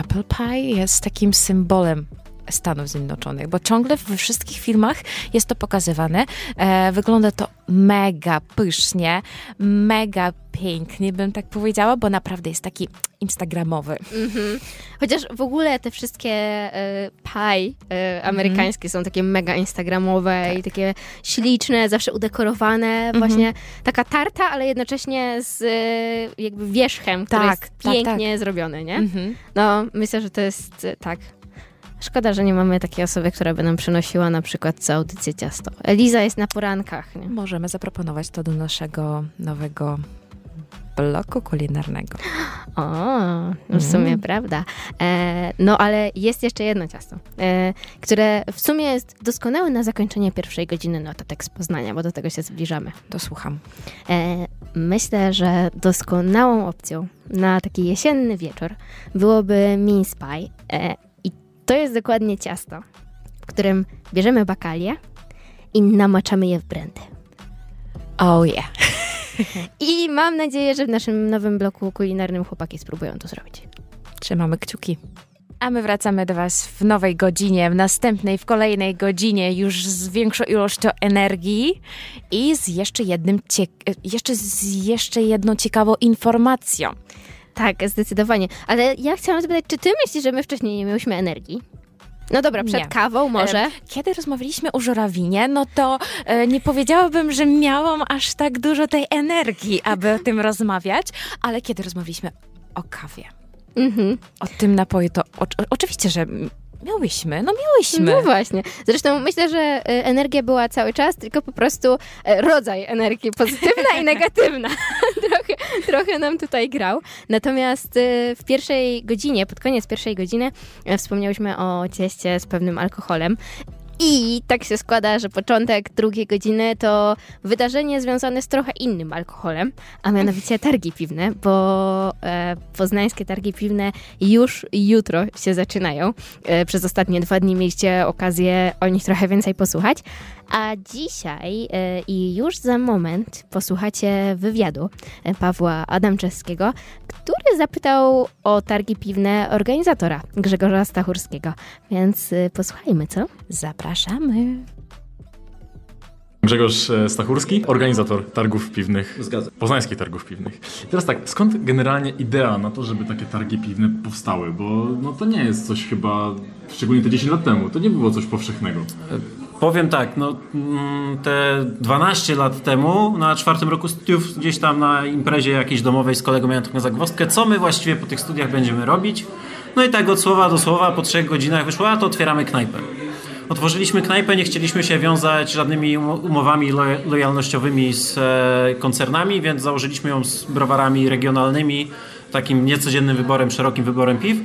apple pie jest takim symbolem Stanów Zjednoczonych, bo ciągle we wszystkich filmach jest to pokazywane. E, wygląda to mega pysznie, mega pięknie, bym tak powiedziała, bo naprawdę jest taki instagramowy. mhm. chociaż w ogóle te wszystkie e, pie e, amerykańskie są takie mega instagramowe i takie śliczne, zawsze udekorowane. Właśnie taka tarta, ale jednocześnie z e, jakby wierzchem, który Tak, jest tak, pięknie zrobiony, nie? Mhm. No, myślę, że to jest tak. Szkoda, że nie mamy takiej osoby, która by nam przynosiła na przykład co audycję ciasto. Eliza jest na porankach. Nie? Możemy zaproponować to do naszego nowego bloku kulinarnego. O, no w sumie Mm. prawda. E, no ale jest jeszcze jedno ciasto, e, które w sumie jest doskonałe na zakończenie pierwszej godziny notatek z Poznania, bo do tego się zbliżamy. To słucham. E, myślę, że doskonałą opcją na taki jesienny wieczór byłoby mince pie. E, to jest dokładnie ciasto, w którym bierzemy bakalię i namaczamy je w brandy. Oh yeah. (laughs) I mam nadzieję, że w naszym nowym bloku kulinarnym chłopaki spróbują to zrobić. Trzymamy kciuki. A my wracamy do Was w nowej godzinie, w następnej, w kolejnej godzinie, już z większą ilością energii i z jeszcze jednym, cie- jeszcze z jeszcze jedną ciekawą informacją. Tak, zdecydowanie. Ale ja chciałam zapytać, czy ty myślisz, że my wcześniej nie miałyśmy energii? No dobra, przed Nie. kawą może. E, Kiedy rozmawialiśmy o żurawinie, no to e, nie powiedziałabym, że miałam aż tak dużo tej energii, aby o tym rozmawiać, ale kiedy rozmawialiśmy o kawie, Mhm. o tym napoju, to o, oczywiście, że miałyśmy, no miałyśmy. No właśnie. Zresztą myślę, że e, energia była cały czas, tylko po prostu e, rodzaj energii pozytywna i (laughs) negatywna. Trochę, trochę nam tutaj grał. Natomiast e, w pierwszej godzinie, pod koniec pierwszej godziny e, wspomniałyśmy o cieście z pewnym alkoholem. I tak się składa, że początek drugiej godziny to wydarzenie związane z trochę innym alkoholem, a mianowicie targi piwne, bo e, poznańskie targi piwne już jutro się zaczynają. E, przez ostatnie dwa dni mieliście okazję o nich trochę więcej posłuchać. A dzisiaj e, i już za moment posłuchacie wywiadu e, Pawła Adamczewskiego, który zapytał o targi piwne organizatora Grzegorza Stachurskiego. Więc e, posłuchajmy, co? Zapraszamy. Grzegorz Stachurski, organizator targów piwnych. Zgadzam. Poznańskich targów piwnych. I teraz tak, skąd generalnie idea na to, żeby takie targi piwne powstały? Bo no, to nie jest coś chyba, szczególnie te 10 lat temu, to nie było coś powszechnego. Powiem tak, no mm, te 12 lat temu, na czwartym roku studiów, gdzieś tam na imprezie jakiejś domowej z kolegą miałem taką zagwozdkę, co my właściwie po tych studiach będziemy robić. No i tak od słowa do słowa po trzech godzinach wyszło, a to otwieramy knajpę. Otworzyliśmy knajpę, nie chcieliśmy się wiązać żadnymi um- umowami lo- lojalnościowymi z e, koncernami, więc założyliśmy ją z browarami regionalnymi, takim niecodziennym wyborem, szerokim wyborem piw.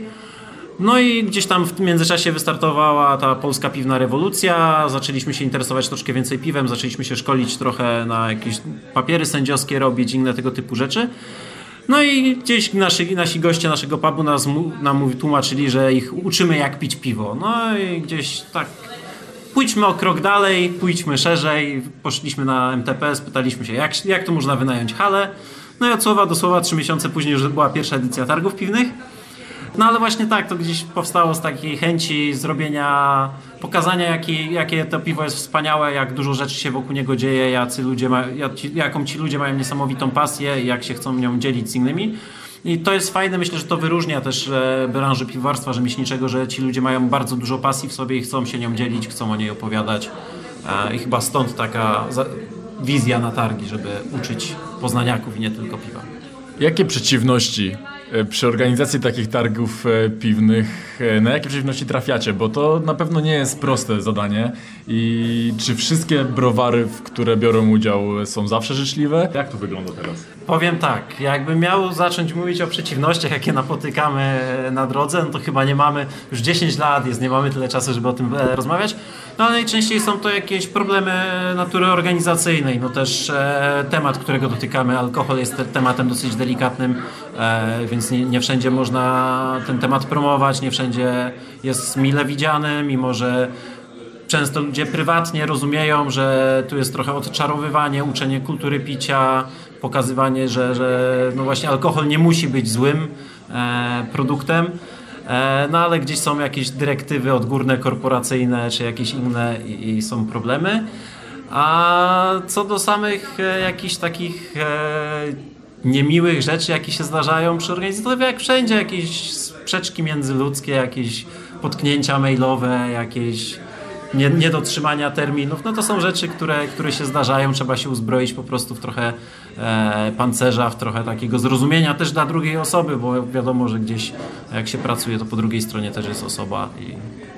No i gdzieś tam w międzyczasie wystartowała ta polska piwna rewolucja, zaczęliśmy się interesować troszkę więcej piwem, zaczęliśmy się szkolić trochę na jakieś papiery sędziowskie robić, inne tego typu rzeczy. No i gdzieś nasi, nasi goście naszego pubu nas, nam tłumaczyli, że ich uczymy jak pić piwo. No i gdzieś tak pójdźmy o krok dalej, pójdźmy szerzej. Poszliśmy na MTP, spytaliśmy się, jak, jak to można wynająć halę. No i od słowa do słowa, trzy miesiące później już była pierwsza edycja targów piwnych. No ale właśnie tak, to gdzieś powstało z takiej chęci zrobienia, pokazania jakie, jakie to piwo jest wspaniałe, jak dużo rzeczy się wokół niego dzieje, jacy ludzie ma, jaką ci ludzie mają niesamowitą pasję i jak się chcą nią dzielić z innymi. I to jest fajne, myślę, że to wyróżnia też e, branżę piwowarstwa rzemieślniczego, że ci ludzie mają bardzo dużo pasji w sobie i chcą się nią dzielić, chcą o niej opowiadać. E, I chyba stąd taka za- wizja na targi, żeby uczyć poznaniaków i nie tylko piwa. Jakie przeciwności przy organizacji takich targów e, piwnych, e, na jakie przeciwności trafiacie? Bo to na pewno nie jest proste zadanie. I czy wszystkie browary, w które biorą udział, e, są zawsze życzliwe? Jak to wygląda teraz? Powiem tak, jakbym miał zacząć mówić o przeciwnościach, jakie napotykamy na drodze, no to chyba nie mamy, już 10 lat jest, nie mamy tyle czasu, żeby o tym e, rozmawiać. No ale najczęściej są to jakieś problemy natury organizacyjnej. No też e, temat, którego dotykamy, alkohol jest te, tematem dosyć delikatnym, e, więc nie, nie wszędzie można ten temat promować, nie wszędzie jest mile widziany, mimo że często ludzie prywatnie rozumieją, że tu jest trochę odczarowywanie, uczenie kultury picia, pokazywanie, że, że no właśnie alkohol nie musi być złym e, produktem. E, no ale gdzieś są jakieś dyrektywy odgórne, korporacyjne czy jakieś inne i, i są problemy. A co do samych e, jakichś takich e, niemiłych rzeczy, jakie się zdarzają przy organizacji, jak wszędzie jakieś sprzeczki międzyludzkie, jakieś potknięcia mailowe, jakieś nie, niedotrzymania terminów, no to są rzeczy, które, które się zdarzają, trzeba się uzbroić po prostu w trochę e, pancerza, w trochę takiego zrozumienia też dla drugiej osoby, bo wiadomo, że gdzieś jak się pracuje, to po drugiej stronie też jest osoba i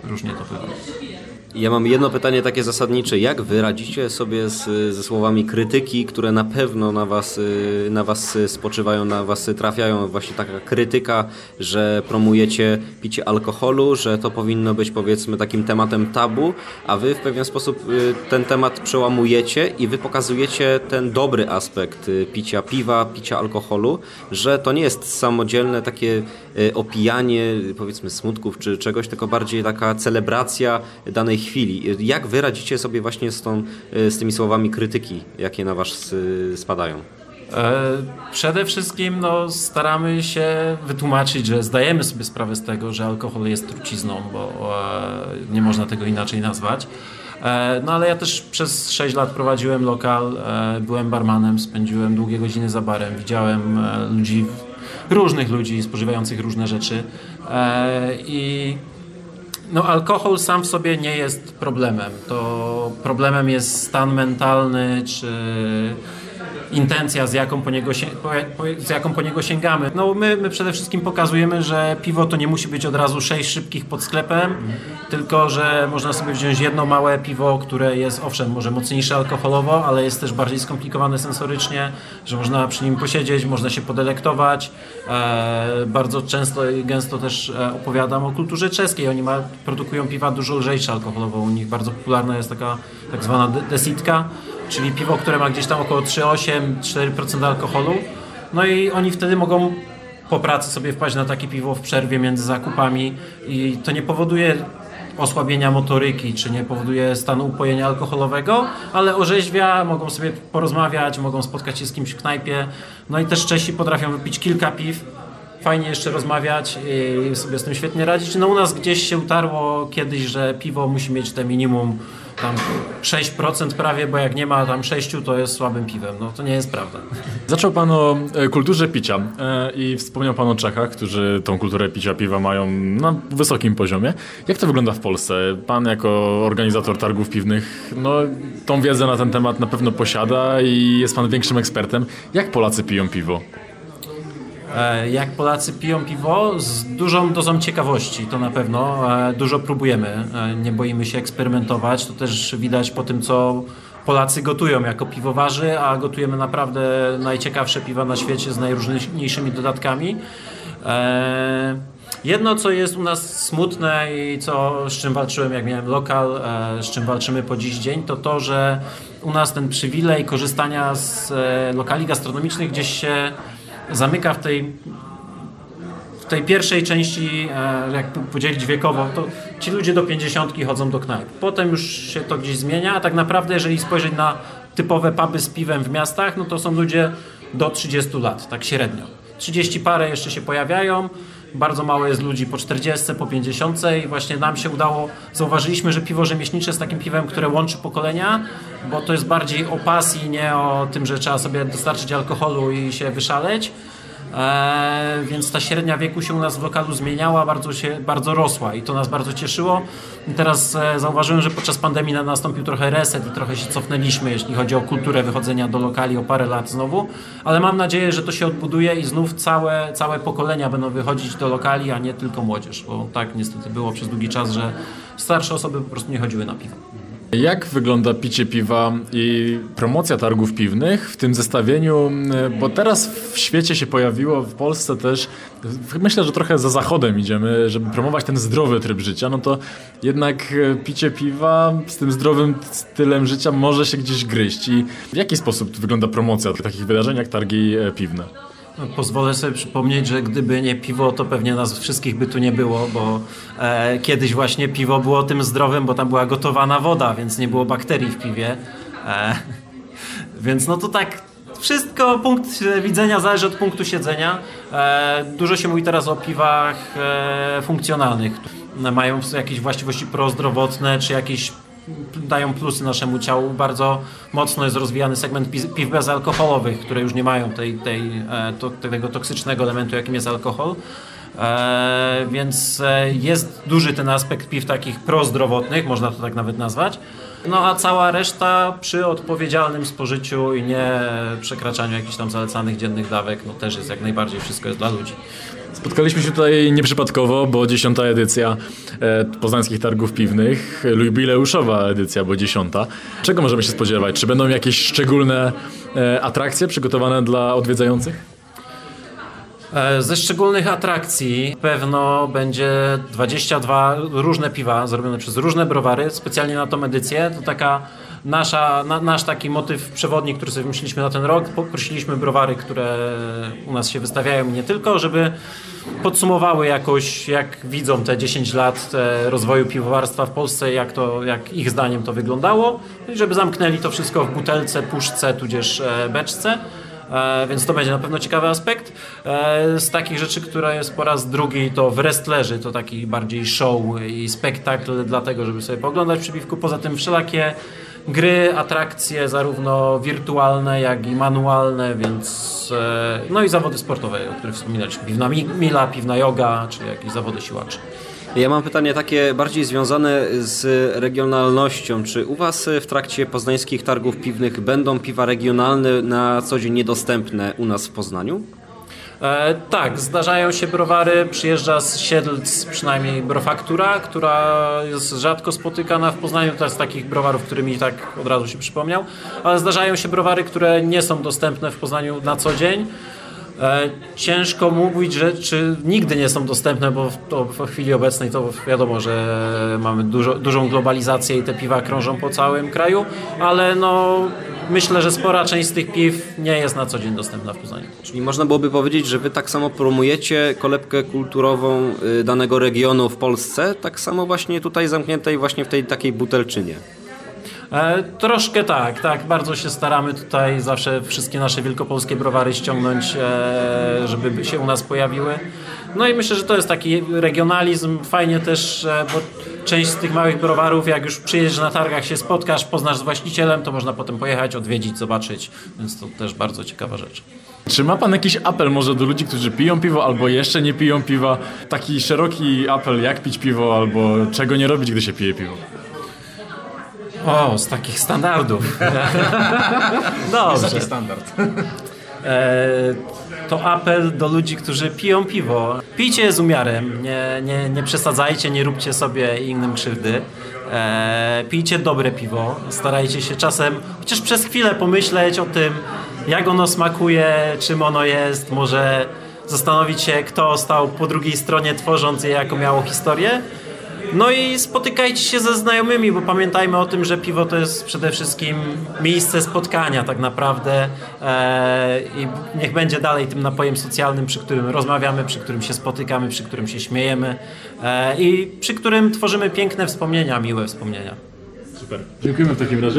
różnie to bywa. Ja mam jedno pytanie takie zasadnicze. Jak wy radzicie sobie z, ze słowami krytyki, które na pewno na was, y, na was spoczywają, na was trafiają? Właśnie taka krytyka, że promujecie picie alkoholu, że to powinno być powiedzmy takim tematem tabu, a wy w pewien sposób y, ten temat przełamujecie i wy pokazujecie ten dobry aspekt y, picia piwa, picia alkoholu, że to nie jest samodzielne takie opijanie powiedzmy smutków czy czegoś, tylko bardziej taka celebracja danej chwili. Jak wy radzicie sobie właśnie z, tą, y, z tymi słowami krytyki, jakie na was y, spadają? E, Przede wszystkim no, staramy się wytłumaczyć, że zdajemy sobie sprawę z tego, że alkohol jest trucizną, bo e, nie można tego inaczej nazwać. E, No ale ja też przez 6 lat prowadziłem lokal, e, byłem barmanem, spędziłem długie godziny za barem, widziałem e, ludzi, różnych ludzi spożywających różne rzeczy E, i no, alkohol sam w sobie nie jest problemem. To problemem jest stan mentalny, czy intencja, z jaką po niego, z jaką po niego sięgamy. No my, my przede wszystkim pokazujemy, że piwo to nie musi być od razu sześć szybkich pod sklepem, tylko że można sobie wziąć jedno małe piwo, które jest owszem może mocniejsze alkoholowo, ale jest też bardziej skomplikowane sensorycznie, że można przy nim posiedzieć, można się podelektować. E, bardzo często i gęsto też e, opowiadam o kulturze czeskiej. Oni ma, produkują piwa dużo lżejsze alkoholowo. U nich bardzo popularna jest taka tak zwana de- desitka, czyli piwo, które ma gdzieś tam około 3,8-4% alkoholu. No i oni wtedy mogą po pracy sobie wpaść na takie piwo w przerwie między zakupami i to nie powoduje osłabienia motoryki, czy nie powoduje stanu upojenia alkoholowego, ale orzeźwia, mogą sobie porozmawiać, mogą spotkać się z kimś w knajpie. No i też Czesi potrafią wypić kilka piw, fajnie jeszcze rozmawiać i sobie z tym świetnie radzić. No u nas gdzieś się utarło kiedyś, że piwo musi mieć te minimum tam 6% prawie, bo jak nie ma tam 6, to jest słabym piwem. No to nie jest prawda. Zaczął Pan o e, kulturze picia e, i wspomniał Pan o Czechach, którzy tą kulturę picia piwa mają na wysokim poziomie. Jak to wygląda w Polsce? Pan jako organizator targów piwnych, no tą wiedzę na ten temat na pewno posiada i jest Pan większym ekspertem. Jak Polacy piją piwo? E, Jak Polacy piją piwo? Z dużą dozą ciekawości, to na pewno. E, Dużo próbujemy, e, nie boimy się eksperymentować. To też widać po tym, co Polacy gotują jako piwowarzy, a gotujemy naprawdę najciekawsze piwa na świecie z najróżniejszymi dodatkami. Jedno, co jest u nas smutne i co, z czym walczyłem, jak miałem lokal, z czym walczymy po dziś dzień, to to, że u nas ten przywilej korzystania z lokali gastronomicznych gdzieś się zamyka w tej w tej pierwszej części, e, jak podzielić wiekowo, to ci ludzie do 50 chodzą do knajp. Potem już się to gdzieś zmienia, a tak naprawdę jeżeli spojrzeć na typowe puby z piwem w miastach, no to są ludzie do 30 lat, tak średnio. 30 parę jeszcze się pojawiają, bardzo mało jest ludzi po 40, po 50 i właśnie nam się udało, zauważyliśmy, że piwo rzemieślnicze jest takim piwem, które łączy pokolenia, bo to jest bardziej o pasji, nie o tym, że trzeba sobie dostarczyć alkoholu i się wyszaleć. Eee, więc ta średnia wieku się u nas w lokalu zmieniała, bardzo, się, bardzo rosła i to nas bardzo cieszyło. I teraz e, zauważyłem, że podczas pandemii na- nastąpił trochę reset i trochę się cofnęliśmy, jeśli chodzi o kulturę wychodzenia do lokali o parę lat znowu, ale mam nadzieję, że to się odbuduje i znów całe, całe pokolenia będą wychodzić do lokali, a nie tylko młodzież, bo tak niestety było przez długi czas, że starsze osoby po prostu nie chodziły na piwo. Jak wygląda picie piwa i promocja targów piwnych w tym zestawieniu? Bo teraz w świecie się pojawiło, w Polsce też, myślę, że trochę za zachodem idziemy, żeby promować ten zdrowy tryb życia, no to jednak e, picie piwa z tym zdrowym stylem życia może się gdzieś gryźć. I w jaki sposób wygląda promocja takich wydarzeń jak targi e, piwne? Pozwolę sobie przypomnieć, że gdyby nie piwo, to pewnie nas wszystkich by tu nie było, bo e, kiedyś właśnie piwo było tym zdrowym, bo tam była gotowana woda, więc nie było bakterii w piwie. E, (laughs) więc no to tak, wszystko, punkt widzenia zależy od punktu siedzenia. E, dużo się mówi teraz o piwach e, funkcjonalnych. Mają jakieś właściwości prozdrowotne, czy jakieś dają plusy naszemu ciału. Bardzo mocno jest rozwijany segment pi- piw bezalkoholowych, które już nie mają tej, tej, e, to, tego toksycznego elementu, jakim jest alkohol. E, więc e, jest duży ten aspekt piw takich prozdrowotnych, można to tak nawet nazwać. No a cała reszta przy odpowiedzialnym spożyciu i nie przekraczaniu jakichś tam zalecanych dziennych dawek, no też jest jak najbardziej, wszystko jest dla ludzi. Spotkaliśmy się tutaj nieprzypadkowo, bo dziesiąta edycja e, Poznańskich Targów Piwnych, jubileuszowa edycja, bo dziesiąta. Czego możemy się spodziewać? Czy będą jakieś szczególne e, atrakcje przygotowane dla odwiedzających? E, Ze szczególnych atrakcji pewno będzie 22 różne piwa zrobione przez różne browary, specjalnie na tą edycję. To taka nasza, na, nasz taki motyw przewodni, który sobie wymyśliliśmy na ten rok. Poprosiliśmy browary, które u nas się wystawiają nie tylko, żeby podsumowały jakoś, jak widzą te 10 lat rozwoju piwowarstwa w Polsce, jak, to, jak ich zdaniem to wyglądało i żeby zamknęli to wszystko w butelce, puszce, tudzież e, beczce. E, więc to będzie na pewno ciekawy aspekt. E, z takich rzeczy, która jest po raz drugi, to w wrestlerzy, to taki bardziej show i spektakl, dlatego, żeby sobie pooglądać przy piwku. Poza tym wszelakie gry, atrakcje, zarówno wirtualne, jak i manualne, więc e, no i zawody sportowe, o których wspominaliśmy. Piwna mi- mila, piwna yoga, czy jakieś zawody siłacze. Ja mam pytanie takie bardziej związane z regionalnością. Czy u Was w trakcie poznańskich targów piwnych będą piwa regionalne na co dzień niedostępne u nas w Poznaniu? E, tak, zdarzają się browary, przyjeżdża z Siedlc przynajmniej brofaktura, która jest rzadko spotykana w Poznaniu, to jest takich browarów, który mi tak od razu się przypomniał, ale zdarzają się browary, które nie są dostępne w Poznaniu na co dzień. E, ciężko mówić, że czy nigdy nie są dostępne, bo w, to w chwili obecnej to wiadomo, że mamy dużo, dużą globalizację i te piwa krążą po całym kraju, ale no myślę, że spora część z tych piw nie jest na co dzień dostępna w Poznaniu. Czyli można byłoby powiedzieć, że wy tak samo promujecie kolebkę kulturową y, danego regionu w Polsce, tak samo właśnie tutaj zamkniętej właśnie w tej takiej butelczynie. E, troszkę tak, tak. Bardzo się staramy tutaj zawsze wszystkie nasze wielkopolskie browary ściągnąć, e, żeby się u nas pojawiły. No i myślę, że to jest taki regionalizm. Fajnie też, e, bo część z tych małych browarów, jak już przyjedziesz na targach, się spotkasz, poznasz z właścicielem, to można potem pojechać, odwiedzić, zobaczyć. Więc to też bardzo ciekawa rzecz. Czy ma pan jakiś apel może do ludzi, którzy piją piwo albo jeszcze nie piją piwa? Taki szeroki apel, jak pić piwo albo czego nie robić, gdy się pije piwo? O, z takich standardów. (laughs) Dobrze. Taki standard. E, to apel do ludzi, którzy piją piwo. Pijcie z umiarem, nie, nie, nie przesadzajcie, nie róbcie sobie innym krzywdy. E, pijcie dobre piwo, starajcie się czasem chociaż przez chwilę pomyśleć o tym, jak ono smakuje, czym ono jest, może zastanowić się, kto stał po drugiej stronie, tworząc je, jaką miało historię. No i spotykajcie się ze znajomymi, bo pamiętajmy o tym, że piwo to jest przede wszystkim miejsce spotkania tak naprawdę e, i niech będzie dalej tym napojem socjalnym, przy którym rozmawiamy, przy którym się spotykamy, przy którym się śmiejemy e, i przy którym tworzymy piękne wspomnienia, miłe wspomnienia. Super. Dziękujemy w takim razie.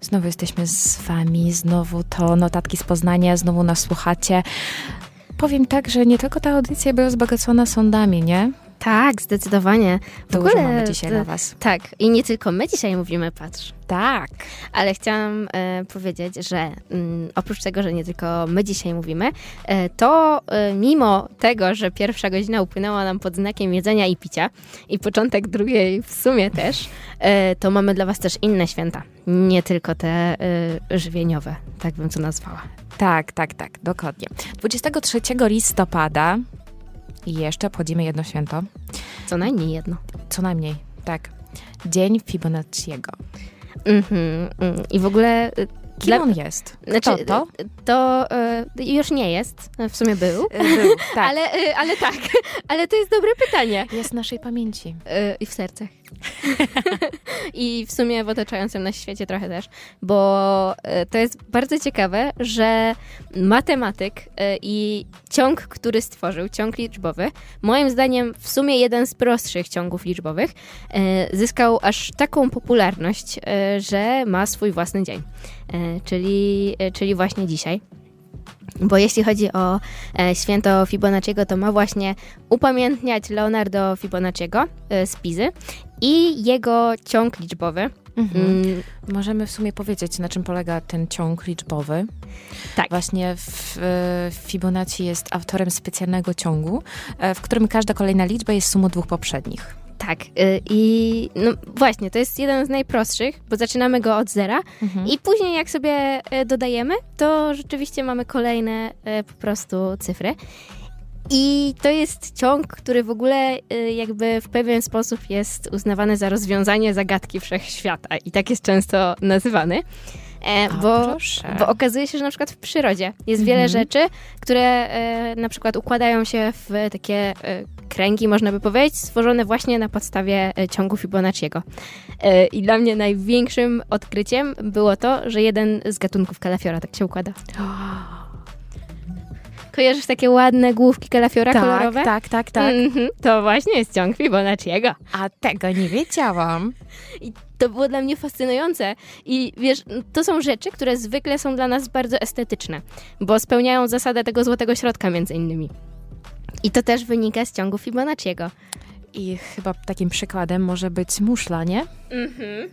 Znowu jesteśmy z wami, znowu to notatki z Poznania, znowu nas słuchacie. Powiem tak, że nie tylko ta audycja była wzbogacona sądami, nie? Tak, zdecydowanie. W Dużo ogóle, mamy dzisiaj dla was. Tak, i nie tylko my dzisiaj mówimy, patrz. Tak. Ale chciałam e, powiedzieć, że mm, oprócz tego, że nie tylko my dzisiaj mówimy, e, to e, mimo tego, że pierwsza godzina upłynęła nam pod znakiem jedzenia i picia i początek drugiej w sumie też, e, to mamy dla Was też inne święta. Nie tylko te e, żywieniowe, tak bym to nazwała. Tak, tak, tak, dokładnie. 23 listopada i jeszcze obchodzimy jedno święto. Co najmniej jedno. Co najmniej, tak. Dzień Fibonacciego. Mhm, mm. I w ogóle... e, Kim dla- on jest? Znaczy, to? To e, już nie jest, w sumie był, (laughs) Był, tak. ale, e, ale tak, (laughs) ale to jest dobre pytanie. Jest w naszej pamięci. E, I w sercach. I w sumie w otaczającym nas świecie trochę też, bo e, to jest bardzo ciekawe, że matematyk e, i ciąg, który stworzył, ciąg liczbowy, moim zdaniem w sumie jeden z prostszych ciągów liczbowych, e, zyskał aż taką popularność, że ma swój własny dzień, czyli, czyli właśnie dzisiaj. Bo jeśli chodzi o e, święto Fibonacciego, to ma właśnie upamiętniać Leonardo Fibonacciego e, z Pizy i jego ciąg liczbowy. Mhm. Mm, Możemy w sumie powiedzieć, na czym polega ten ciąg liczbowy. Tak. Właśnie w, e, Fibonacci jest autorem specjalnego ciągu, w którym każda kolejna liczba jest sumą dwóch poprzednich. Tak. e, I no właśnie, to jest jeden z najprostszych, bo zaczynamy go od zera Mhm. i później jak sobie e, dodajemy, to rzeczywiście mamy kolejne e, po prostu cyfry. I to jest ciąg, który w ogóle jakby w pewien sposób jest uznawany za rozwiązanie zagadki wszechświata i tak jest często nazywany. E, O, bo, bo okazuje się, że na przykład w przyrodzie jest Mhm. wiele rzeczy, które e, na przykład układają się w takie e, kręgi, można by powiedzieć, stworzone właśnie na podstawie e, ciągu Fibonacciego. E, I dla mnie największym odkryciem było to, że jeden z gatunków kalafiora tak się układa. (gasps) Kojarzysz takie ładne główki kalafiora tak, kolorowe? tak, tak, tak. Mhm, to właśnie jest ciąg Fibonacciego. A tego nie wiedziałam. I to było dla mnie fascynujące. I wiesz, to są rzeczy, które zwykle są dla nas bardzo estetyczne, bo spełniają zasadę tego złotego środka między innymi. I to też wynika z ciągu Fibonacciego. I chyba takim przykładem może być muszla, nie? Mhm.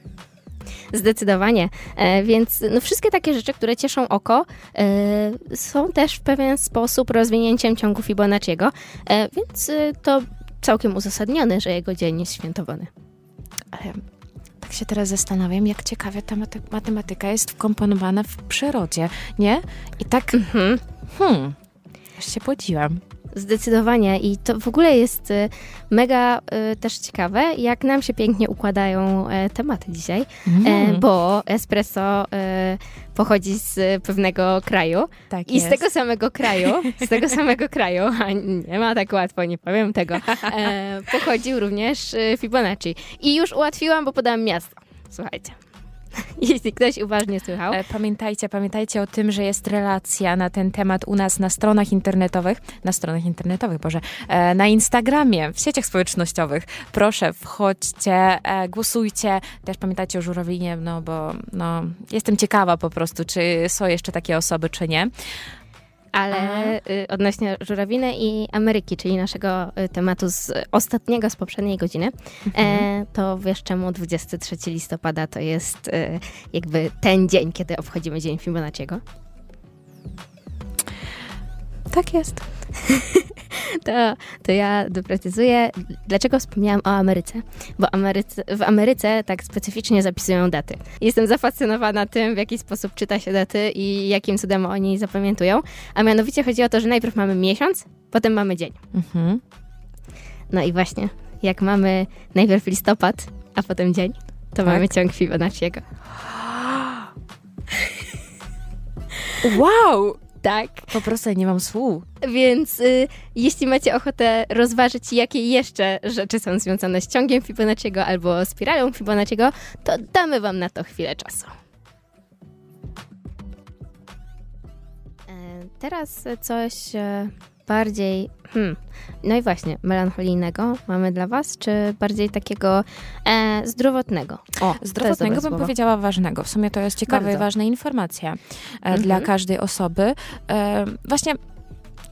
Zdecydowanie. E, więc no, wszystkie takie rzeczy, które cieszą oko, e, są też w pewien sposób rozwinięciem ciągu Fibonacciego. E, więc e, to całkiem uzasadnione, że jego dzień jest świętowany. Ale tak się teraz zastanawiam, jak ciekawie ta matematyka jest wkomponowana w przyrodzie, nie? I tak, mhm. hmm, aż się podziłam. Zdecydowanie i to w ogóle jest y, mega y, też ciekawe, jak nam się pięknie układają e, tematy dzisiaj, mm. bo espresso pochodzi z pewnego kraju tak i jest. z tego samego kraju, (laughs) z tego samego kraju, a nie ma tak łatwo, nie powiem tego, (laughs) pochodził również Fibonacci. I już ułatwiłam, bo podałam miasto. Słuchajcie. (laughs) jeśli ktoś uważnie słuchał. E, pamiętajcie, pamiętajcie o tym, że jest relacja na ten temat u nas na stronach internetowych, na stronach internetowych, Boże, e, na Instagramie, w sieciach społecznościowych. Proszę, wchodźcie, e, głosujcie. Też pamiętajcie o żurawinie, no bo no, jestem ciekawa po prostu, czy są jeszcze takie osoby, czy nie ale y, odnośnie żurawiny i Ameryki, czyli naszego y, tematu z ostatniego, z poprzedniej godziny, mhm. e, to wiesz czemu 23 listopada to jest e, jakby ten dzień, kiedy obchodzimy Dzień Fibonacciego? Tak jest. (laughs) to, to ja doprecyzuję, dlaczego wspomniałam o Ameryce. Bo Ameryce, w Ameryce tak specyficznie zapisują daty. Jestem zafascynowana tym, w jaki sposób czyta się daty i jakim cudem oni zapamiętują. A mianowicie chodzi o to, że najpierw mamy miesiąc, potem mamy dzień. Mhm. No i właśnie, jak mamy najpierw listopad, a potem dzień, to tak? mamy ciąg Fibonacciego. Wow! Tak. Po prostu nie mam słów. Więc y, jeśli macie ochotę rozważyć, jakie jeszcze rzeczy są związane z ciągiem Fibonacciego albo spiralą Fibonacciego, to damy wam na to chwilę czasu. E, teraz coś e, bardziej, hmm, no i właśnie, melancholijnego mamy dla Was, czy bardziej takiego e, zdrowotnego? O, zdrowotnego bym słowo. powiedziała ważnego. W sumie to jest ciekawa i ważna informacja e, mhm. dla każdej osoby. E, właśnie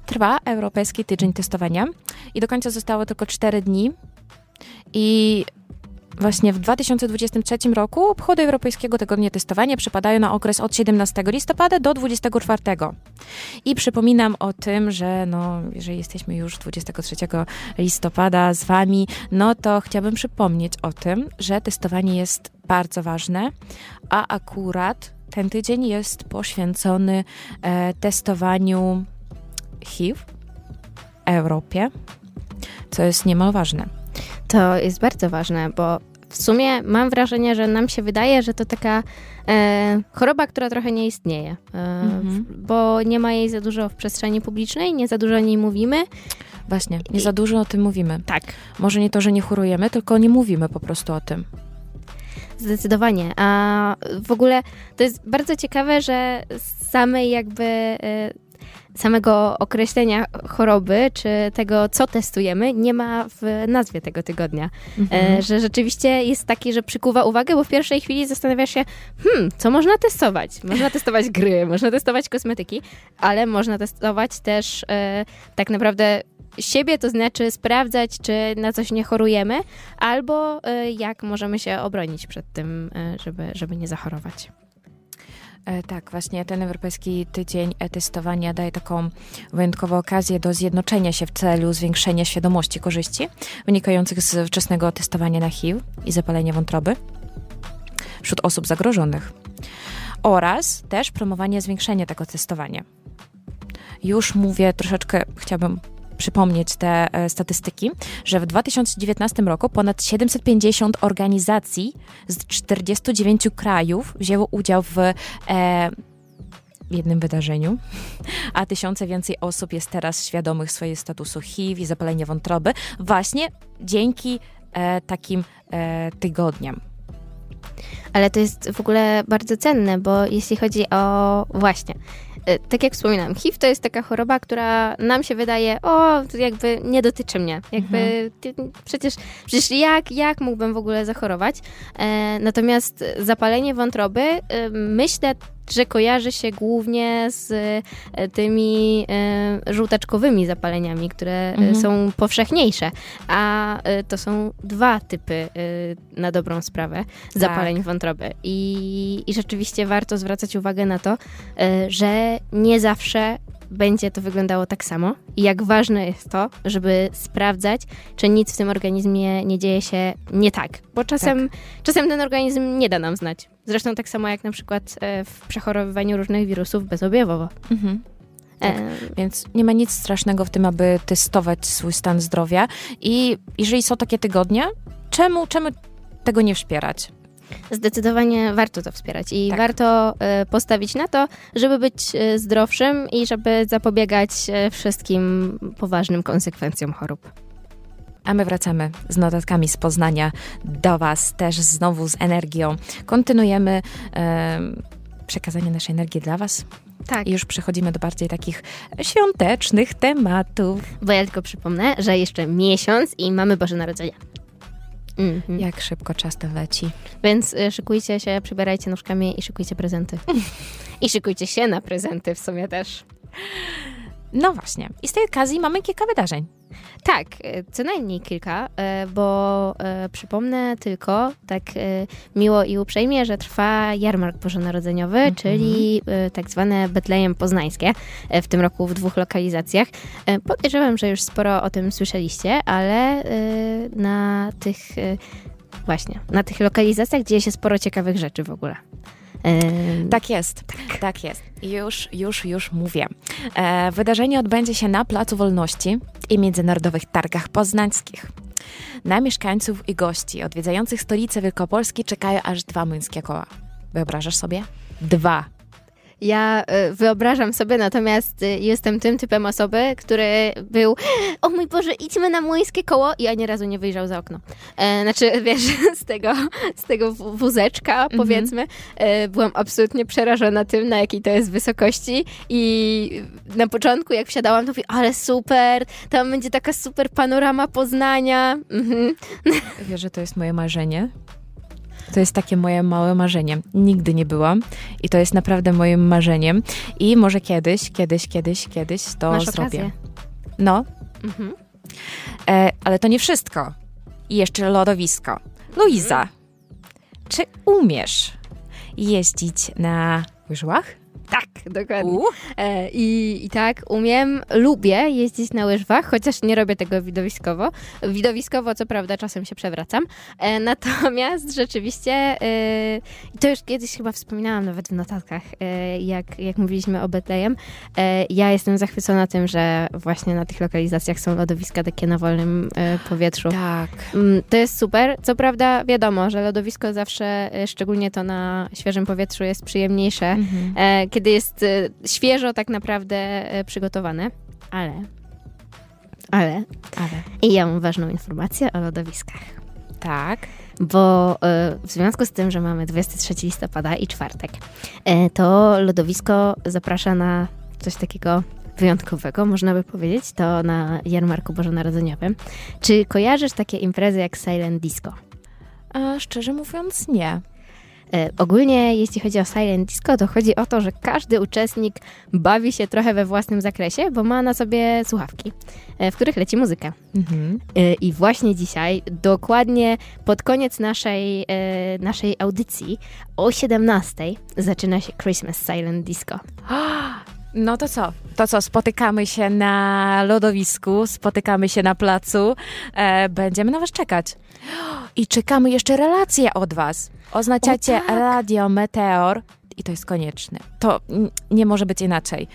trwa Europejski Tydzień Testowania i do końca zostało tylko 4 dni. I Właśnie w 2023 roku obchody Europejskiego Tygodnia Testowania przypadają na okres od 17 listopada do 24. I przypominam o tym, że no, jeżeli jesteśmy już 23 listopada z Wami, no to chciałabym przypomnieć o tym, że testowanie jest bardzo ważne, a akurat ten tydzień jest poświęcony e, testowaniu HIV w Europie, co jest niemal ważne. To jest bardzo ważne, bo w sumie mam wrażenie, że nam się wydaje, że to taka e, choroba, która trochę nie istnieje, e, mhm. bo nie ma jej za dużo w przestrzeni publicznej, nie za dużo o niej mówimy. Właśnie, nie za dużo o tym mówimy. Tak. Może nie to, że nie chorujemy, tylko nie mówimy po prostu o tym. Zdecydowanie. A w ogóle to jest bardzo ciekawe, że same jakby e, samego określenia choroby, czy tego, co testujemy, nie ma w nazwie tego tygodnia. Mhm. E, że rzeczywiście jest taki, że przykuwa uwagę, bo w pierwszej chwili zastanawiasz się, hmm, co można testować? Można testować gry, można testować kosmetyki, ale można testować też e, tak naprawdę siebie, to znaczy sprawdzać, czy na coś nie chorujemy, albo e, jak możemy się obronić przed tym, e, żeby, żeby nie zachorować. E, tak, właśnie ten Europejski Tydzień Testowania daje taką wyjątkową okazję do zjednoczenia się w celu zwiększenia świadomości korzyści wynikających z wczesnego testowania na HIV i zapalenia wątroby wśród osób zagrożonych oraz też promowanie zwiększenia tego testowania. Już mówię troszeczkę, chciałabym przypomnieć te e, statystyki, że w 2019 roku ponad 750 organizacji z 49 krajów wzięło udział w e, jednym wydarzeniu, a tysiące więcej osób jest teraz świadomych swojego statusu HIV i zapalenia wątroby właśnie dzięki e, takim e, tygodniom. Ale to jest w ogóle bardzo cenne, bo jeśli chodzi o właśnie tak jak wspominałam, HIV to jest taka choroba, która nam się wydaje, o, jakby nie dotyczy mnie. Jakby mhm. przecież, przecież jak, jak mógłbym w ogóle zachorować? E, natomiast zapalenie wątroby, e, myślę że kojarzy się głównie z e, tymi e, żółtaczkowymi zapaleniami, które mhm. są powszechniejsze. A to są dwa typy na dobrą sprawę zapaleń tak. wątroby. I, I rzeczywiście warto zwracać uwagę na to, że nie zawsze będzie to wyglądało tak samo i jak ważne jest to, żeby sprawdzać, czy nic w tym organizmie nie dzieje się nie tak, bo czasem, czasem ten organizm nie da nam znać. Zresztą tak samo jak na przykład e, w przechorowywaniu różnych wirusów bezobjawowo. Mhm. Tak. E, Więc nie ma nic strasznego w tym, aby testować swój stan zdrowia. I jeżeli są takie tygodnie, czemu, czemu tego nie wspierać? Zdecydowanie warto to wspierać i Tak. warto e, postawić na to, żeby być e, zdrowszym i żeby zapobiegać e, wszystkim poważnym konsekwencjom chorób. A my wracamy z notatkami z Poznania do Was też znowu z energią. Kontynuujemy em, przekazanie naszej energii dla Was Tak, i już przechodzimy do bardziej takich świątecznych tematów. bo ja tylko przypomnę, że jeszcze miesiąc i mamy Boże Narodzenie. Mhm. Jak szybko czas ten leci. Więc y, szykujcie się, przybierajcie nóżkami i szykujcie prezenty. (laughs) I szykujcie się na prezenty w sumie też. No właśnie. I z tej okazji mamy kilka wydarzeń. Tak, y, co najmniej kilka, y, bo y, przypomnę tylko tak miło i uprzejmie, że trwa jarmark bożonarodzeniowy, czyli y, tak zwane Betlejem Poznańskie, w tym roku w dwóch lokalizacjach. Podejrzewam, że już sporo o tym słyszeliście, ale na tych właśnie, na tych lokalizacjach dzieje się sporo ciekawych rzeczy w ogóle. Tak jest, tak, jest. Już, już, już mówię. E, wydarzenie odbędzie się na Placu Wolności i Międzynarodowych Targach Poznańskich. Na mieszkańców i gości odwiedzających stolicę Wielkopolski czekają aż dwa młyńskie koła. Wyobrażasz sobie? Dwa. Ja y, wyobrażam sobie, natomiast y, jestem tym typem osoby, który był, o mój Boże, idźmy na młyńskie koło i ani razu nie wyjrzał za okno. E, znaczy, (laughs) wiesz, z tego, z tego wózeczka, powiedzmy, e, byłam absolutnie przerażona tym, na jakiej to jest wysokości i na początku, jak wsiadałam, to mówię, ale super, tam będzie taka super panorama Poznania. Mhm. Wiesz, że to jest moje marzenie? To jest takie moje małe marzenie. Nigdy nie byłam i to jest naprawdę moim marzeniem. I może kiedyś, kiedyś, kiedyś, kiedyś to Masz zrobię. okazję. No, Mhm. E, ale to nie wszystko. I jeszcze lodowisko. Luiza, czy umiesz jeździć na łyżwach? Tak, dokładnie. U? E, I, I tak umiem, lubię jeździć na łyżwach, chociaż nie robię tego widowiskowo. Widowiskowo, co prawda, czasem się przewracam. E, (laughs) natomiast rzeczywiście, e, to już kiedyś chyba wspominałam nawet w notatkach, e, jak, jak mówiliśmy o Betlejem, e, ja jestem zachwycona tym, że właśnie na tych lokalizacjach są lodowiska takie na wolnym e, powietrzu. Tak. Mm, To jest super. Co prawda, wiadomo, że lodowisko zawsze, szczególnie to na świeżym powietrzu, jest przyjemniejsze, Mhm. Kiedy jest e, świeżo tak naprawdę e, przygotowane. Ale, ale, Ale i ja mam ważną informację o lodowiskach. tak. Bo e, w związku z tym, że mamy 23 listopada i czwartek, to lodowisko zaprasza na coś takiego wyjątkowego, można by powiedzieć, to na jarmarku bożonarodzeniowym. Czy kojarzysz takie imprezy jak Silent Disco? A szczerze mówiąc, nie. E, Ogólnie, jeśli chodzi o Silent Disco, to chodzi o to, że każdy uczestnik bawi się trochę we własnym zakresie, bo ma na sobie słuchawki, e, w których leci muzyka. Mhm. E, I właśnie dzisiaj, dokładnie pod koniec naszej, naszej audycji, o 17 zaczyna się Christmas Silent Disco. (gasps) (gasps) No to co? To co, spotykamy się na lodowisku, spotykamy się na placu, e, będziemy na was czekać. I czekamy jeszcze relacje od was. Oznaczacie tak. Radio Meteor i to jest konieczne. To nie może być inaczej.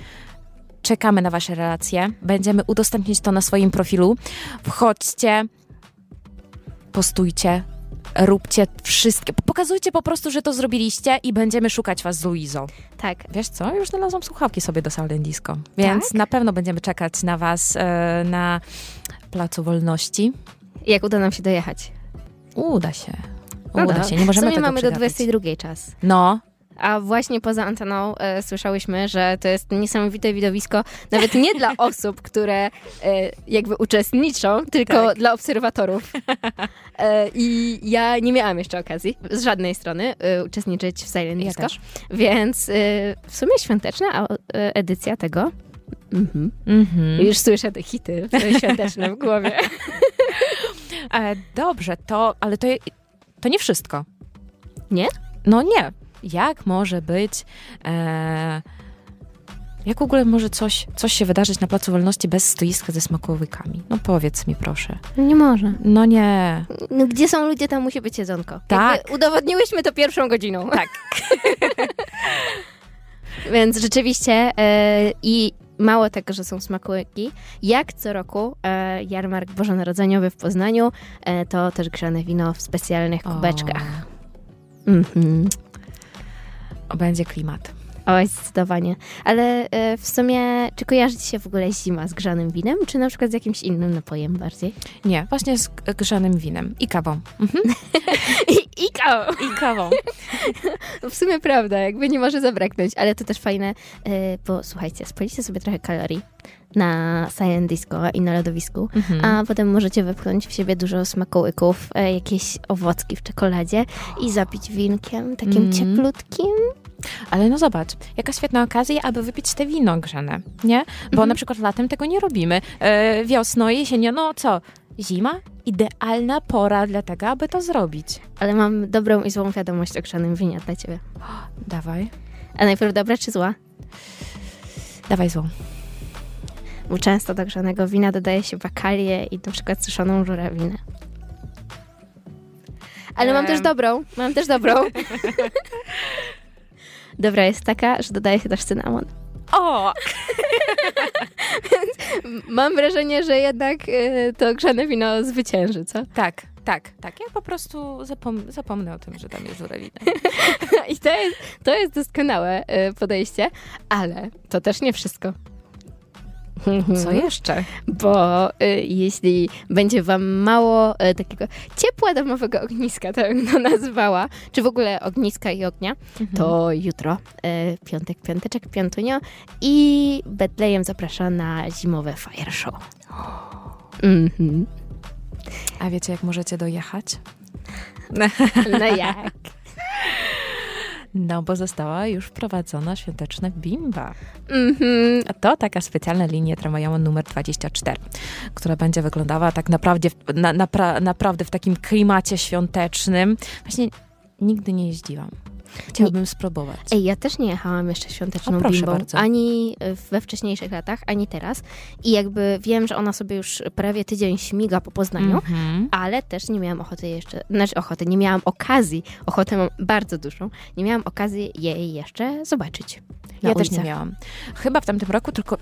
Czekamy na wasze relacje. Będziemy udostępnić to na swoim profilu. Wchodźcie, postujcie, róbcie wszystkie. Pokazujcie po prostu, że to zrobiliście i będziemy szukać was z Luizą. Tak, Wiesz co, już znalazłam słuchawki sobie do Silent Disco, więc Tak? na pewno będziemy czekać na was e, na Placu Wolności. jak uda nam się dojechać? Uda się. No Uda dobra. się, nie możemy w sumie tego mamy do przegapić. 22 czas. No, A właśnie poza anteną e, słyszałyśmy, że to jest niesamowite widowisko, nawet nie dla (laughs) osób, które e, jakby uczestniczą, tylko Tak. dla obserwatorów. E, I ja nie miałam jeszcze okazji z żadnej strony e, uczestniczyć w Silent Ja Disco, też. więc e, w sumie świąteczna e, edycja tego. Mhm. mhm. Już słyszę te hity (laughs) świąteczne w głowie. Dobrze, to, ale to, to nie wszystko. Nie? No nie. Jak może być e, Jak w ogóle może coś, coś się wydarzyć na Placu Wolności bez stoiska ze smakołykami? No powiedz mi proszę. Nie może. No nie. No, gdzie są ludzie, tam musi być jedzonko. Tak. Jakby udowodniłyśmy to pierwszą godziną. Tak. (laughs) Więc rzeczywiście e, i mało tego, że są smakołyki, jak co roku e, jarmark bożonarodzeniowy w Poznaniu, e, to też grzane wino w specjalnych kubeczkach. Mhm. O, będzie klimat. Oj, zdecydowanie. Ale e, w sumie, czy kojarzy ci się w ogóle zima z grzanym winem, czy na przykład z jakimś innym napojem bardziej? Nie, właśnie z g- grzanym winem i kawą. Mhm. (laughs) I, i kawą. I kawą. (laughs) W sumie prawda, jakby nie może zabraknąć, ale to też fajne, e, bo słuchajcie, spalicie sobie trochę kalorii na Science Disco i na lodowisku, Mhm. a potem możecie wepchnąć w siebie dużo smakołyków, e, jakieś owocki w czekoladzie i zapić winkiem, takim Mm. cieplutkim. Ale no zobacz, jaka świetna okazja, aby wypić te wino grzane, nie? Bo na przykład latem tego nie robimy. E, wiosną, jesienią, no co? Zima? Idealna pora dla tego, aby to zrobić. Ale mam dobrą i złą wiadomość o grzanym winie dla ciebie. (gasps) Dawaj, A najpierw dobra czy zła? dawaj złą. Bo często do grzanego wina dodaje się bakalię i na przykład suszoną żurawinę. Ale mam też dobrą, mam też dobrą. (laughs) Dobra jest taka, że dodaje się też cynamon. O! (laughs) Mam wrażenie, że jednak e, to grzane wino zwycięży, co? Tak, tak, tak. Ja po prostu zapom- zapomnę o tym, że tam jest żurawina. (laughs) I to jest, to jest doskonałe e, podejście, ale to też nie wszystko. Co jeszcze? Bo y, jeśli będzie wam mało y, takiego ciepła domowego ogniska, to bym to nazwała, czy w ogóle ogniska i ognia, to jutro, y, piątek, piąteczek, piątunio i Betlejem zaprasza na zimowe fire show. Mhm. A wiecie, jak możecie dojechać? (laughs) No jak? No, bo została już wprowadzona świąteczna bimba. Mhm. A to taka specjalna linia tramwajowa numer 24, która będzie wyglądała tak naprawdę, w- na, napra, naprawdę w takim klimacie świątecznym. Właśnie nigdy nie jeździłam. Chciałabym spróbować. Ej, ja też nie jechałam jeszcze świąteczną O, bimbą, bardzo. ani we wcześniejszych latach, ani teraz. I jakby wiem, że ona sobie już prawie tydzień śmiga po Poznaniu, Mhm. ale też nie miałam ochoty jeszcze, znaczy ochoty, nie miałam okazji, ochotę mam bardzo dużą, nie miałam okazji jej jeszcze zobaczyć. Ja też ulicach. nie miałam. Chyba w tamtym roku tylko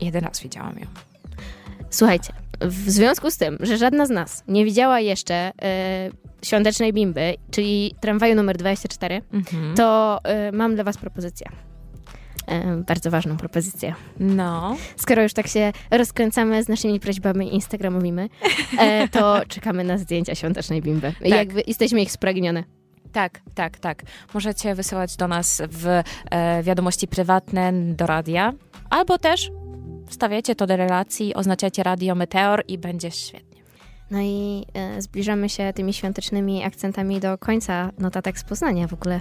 jeden raz widziałam ją. Słuchajcie, w związku z tym, że żadna z nas nie widziała jeszcze e, świątecznej bimby, czyli tramwaju numer 24, Mhm. to e, mam dla was propozycję. E, bardzo ważną propozycję. No. Skoro już tak się rozkręcamy z naszymi prośbami instagramowymi, to (laughs) czekamy na zdjęcia świątecznej bimby. Jakby jesteśmy ich spragnione. Tak, tak, tak. Możecie wysyłać do nas w e, wiadomości prywatne do radia, albo też wstawiacie to do relacji, oznaczacie radio Meteor i będzie świetnie. No i e, zbliżamy się tymi świątecznymi akcentami do końca notatek z Poznania w ogóle.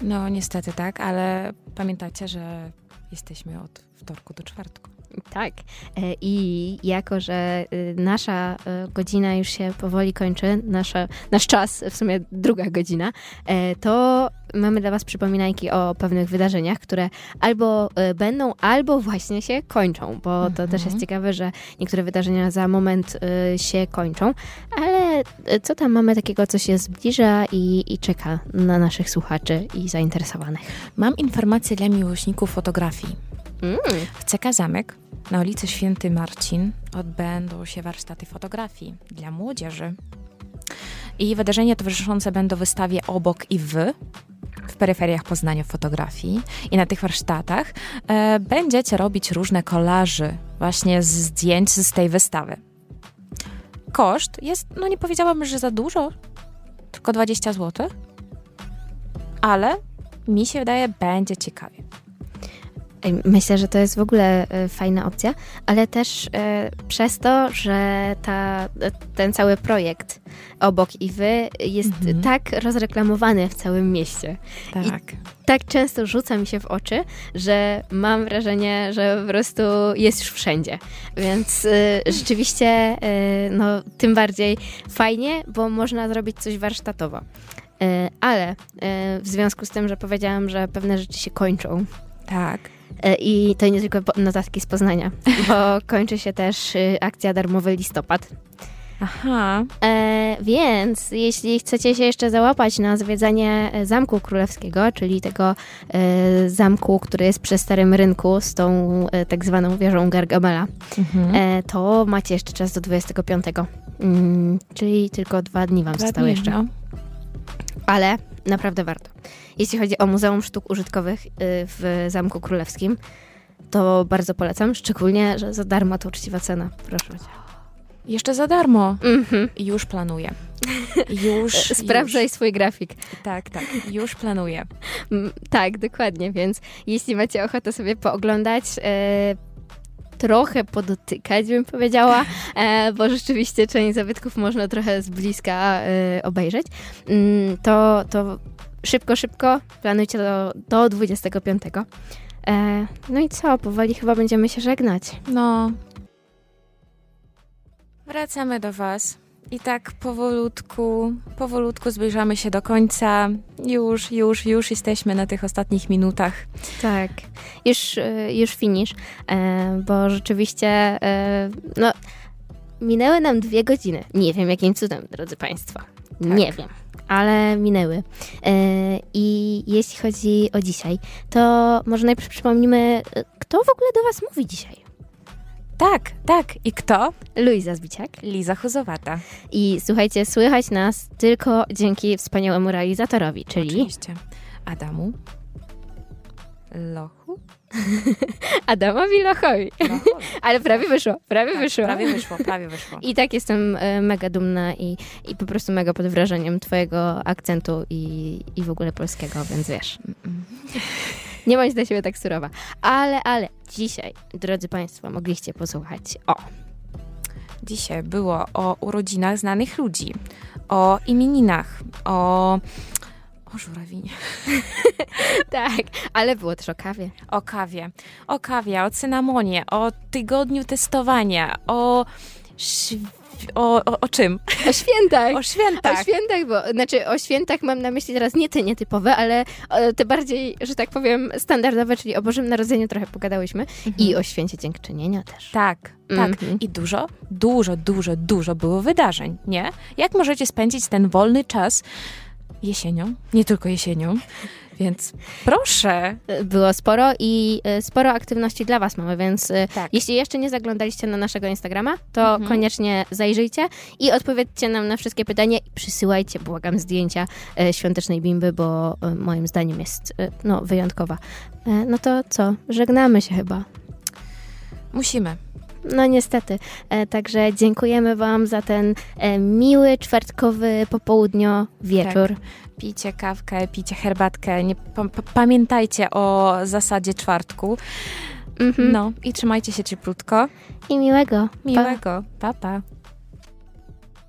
No niestety tak, ale pamiętajcie, że jesteśmy od wtorku do czwartku. Tak. E, I jako, że y, nasza e, godzina już się powoli kończy, nasza, nasz czas, w sumie druga godzina, e, to mamy dla Was przypominajki o pewnych wydarzeniach, które albo e, będą, albo właśnie się kończą, bo to też jest ciekawe, że niektóre wydarzenia za moment się kończą, ale co tam mamy takiego, co się zbliża i, i czeka na naszych słuchaczy i zainteresowanych? Mam informację dla miłośników fotografii. Mm. W CK Zamek na ulicy Święty Marcin odbędą się warsztaty fotografii dla młodzieży. I wydarzenia towarzyszące będą wystawie Obok i Wy w peryferiach Poznania fotografii. I na tych warsztatach e, będziecie robić różne kolaży właśnie z zdjęć z tej wystawy. Koszt jest, no nie powiedziałabym, że za dużo, tylko 20 zł, ale mi się wydaje, będzie ciekawie. Myślę, że to jest w ogóle e, fajna opcja, ale też e, przez to, że ta, e, ten cały projekt obok i wy jest tak rozreklamowany w całym mieście. Tak. I tak często rzuca mi się w oczy, że mam wrażenie, że po prostu jest już wszędzie. Więc rzeczywiście, no, tym bardziej fajnie, bo można zrobić coś warsztatowo. Ale w związku z tym, że powiedziałam, że pewne rzeczy się kończą, Tak. E, I to nie tylko notatki z Poznania, (laughs) bo kończy się też y, akcja Darmowy Listopad. Aha. E, więc jeśli chcecie się jeszcze załapać na zwiedzanie e, Zamku Królewskiego, czyli tego e, zamku, który jest przy Starym Rynku z tą e, tak zwaną wieżą Gargamela, Mhm. e, to macie jeszcze czas do 25. Mm, czyli tylko dwa dni wam Dwa zostały jeszcze. no. Ale naprawdę warto. Jeśli chodzi o Muzeum Sztuk Użytkowych y, w Zamku Królewskim, to bardzo polecam, szczególnie, że za darmo to uczciwa cena. Proszę cię. Jeszcze za darmo. Mhm. Już planuję. (laughs) Już. Sprawdzaj już. swój grafik. Tak, tak. Już planuję. Mm, Tak, dokładnie, więc jeśli macie ochotę sobie pooglądać, e, trochę podotykać, bym powiedziała, e, bo rzeczywiście część zabytków można trochę z bliska e, obejrzeć, mm, to, to szybko, szybko planujcie do, do 25. E, no i co, powoli chyba będziemy się żegnać. No. Wracamy do Was. I tak powolutku, powolutku zbliżamy się do końca. Już, już, już jesteśmy na tych ostatnich minutach. Tak, już, e, już finish, e, bo rzeczywiście, e, no, minęły nam dwie godziny. Nie wiem, jakim cudem, drodzy Państwo. Nie wiem, ale minęły. I jeśli chodzi o dzisiaj, to może najpierw przypomnimy, kto w ogóle do Was mówi dzisiaj. Tak, tak. I kto? Luiza Zbiciak. Liza Chuzowata. I słuchajcie, słychać nas tylko dzięki wspaniałemu realizatorowi, czyli Oczywiście. Adamu. Lochu. (laughs) Adamowi Lochowi. (laughs) Ale prawie wyszło, prawie Tak, wyszło. prawie wyszło, prawie wyszło. (laughs) I tak jestem e, mega dumna i, i po prostu mega pod wrażeniem twojego akcentu i, i w ogóle polskiego, więc wiesz. Nie bądź dla siebie tak surowa. Ale, ale dzisiaj, drodzy Państwo, mogliście posłuchać o Dzisiaj było o urodzinach znanych ludzi, o imieninach, o, o żurawinie, (laughs) Tak, ale było też o kawie. o kawie, o kawie, o cynamonie, o tygodniu testowania, o, o, o, o czym? O świętach! (laughs) O świętach. O świętach, bo znaczy o świętach mam na myśli teraz nie te nietypowe, ale e, te bardziej, że tak powiem, standardowe, czyli o Bożym Narodzeniu trochę pogadałyśmy i o święcie dziękczynienia też. Tak, tak. Mhm. I dużo, dużo, dużo, dużo było wydarzeń, nie? Jak możecie spędzić ten wolny czas jesienią, nie tylko jesienią, więc proszę. Było sporo i e, sporo aktywności dla Was mamy, więc e, Tak. jeśli jeszcze nie zaglądaliście na naszego Instagrama, to Mhm. koniecznie zajrzyjcie i odpowiedzcie nam na wszystkie pytania i przysyłajcie, błagam, zdjęcia e, świątecznej bimby, bo moim zdaniem jest no, wyjątkowa. No to co? Żegnamy się chyba. Musimy. No niestety. E, także dziękujemy Wam za ten e, miły czwartkowy popołudnio wieczór. Tak. Pijcie kawkę, pijcie herbatkę. Nie, pa, pa, pamiętajcie o zasadzie czwartku. Mhm. No i trzymajcie się cieplutko. I miłego. Pa. Miłego. Pa, pa.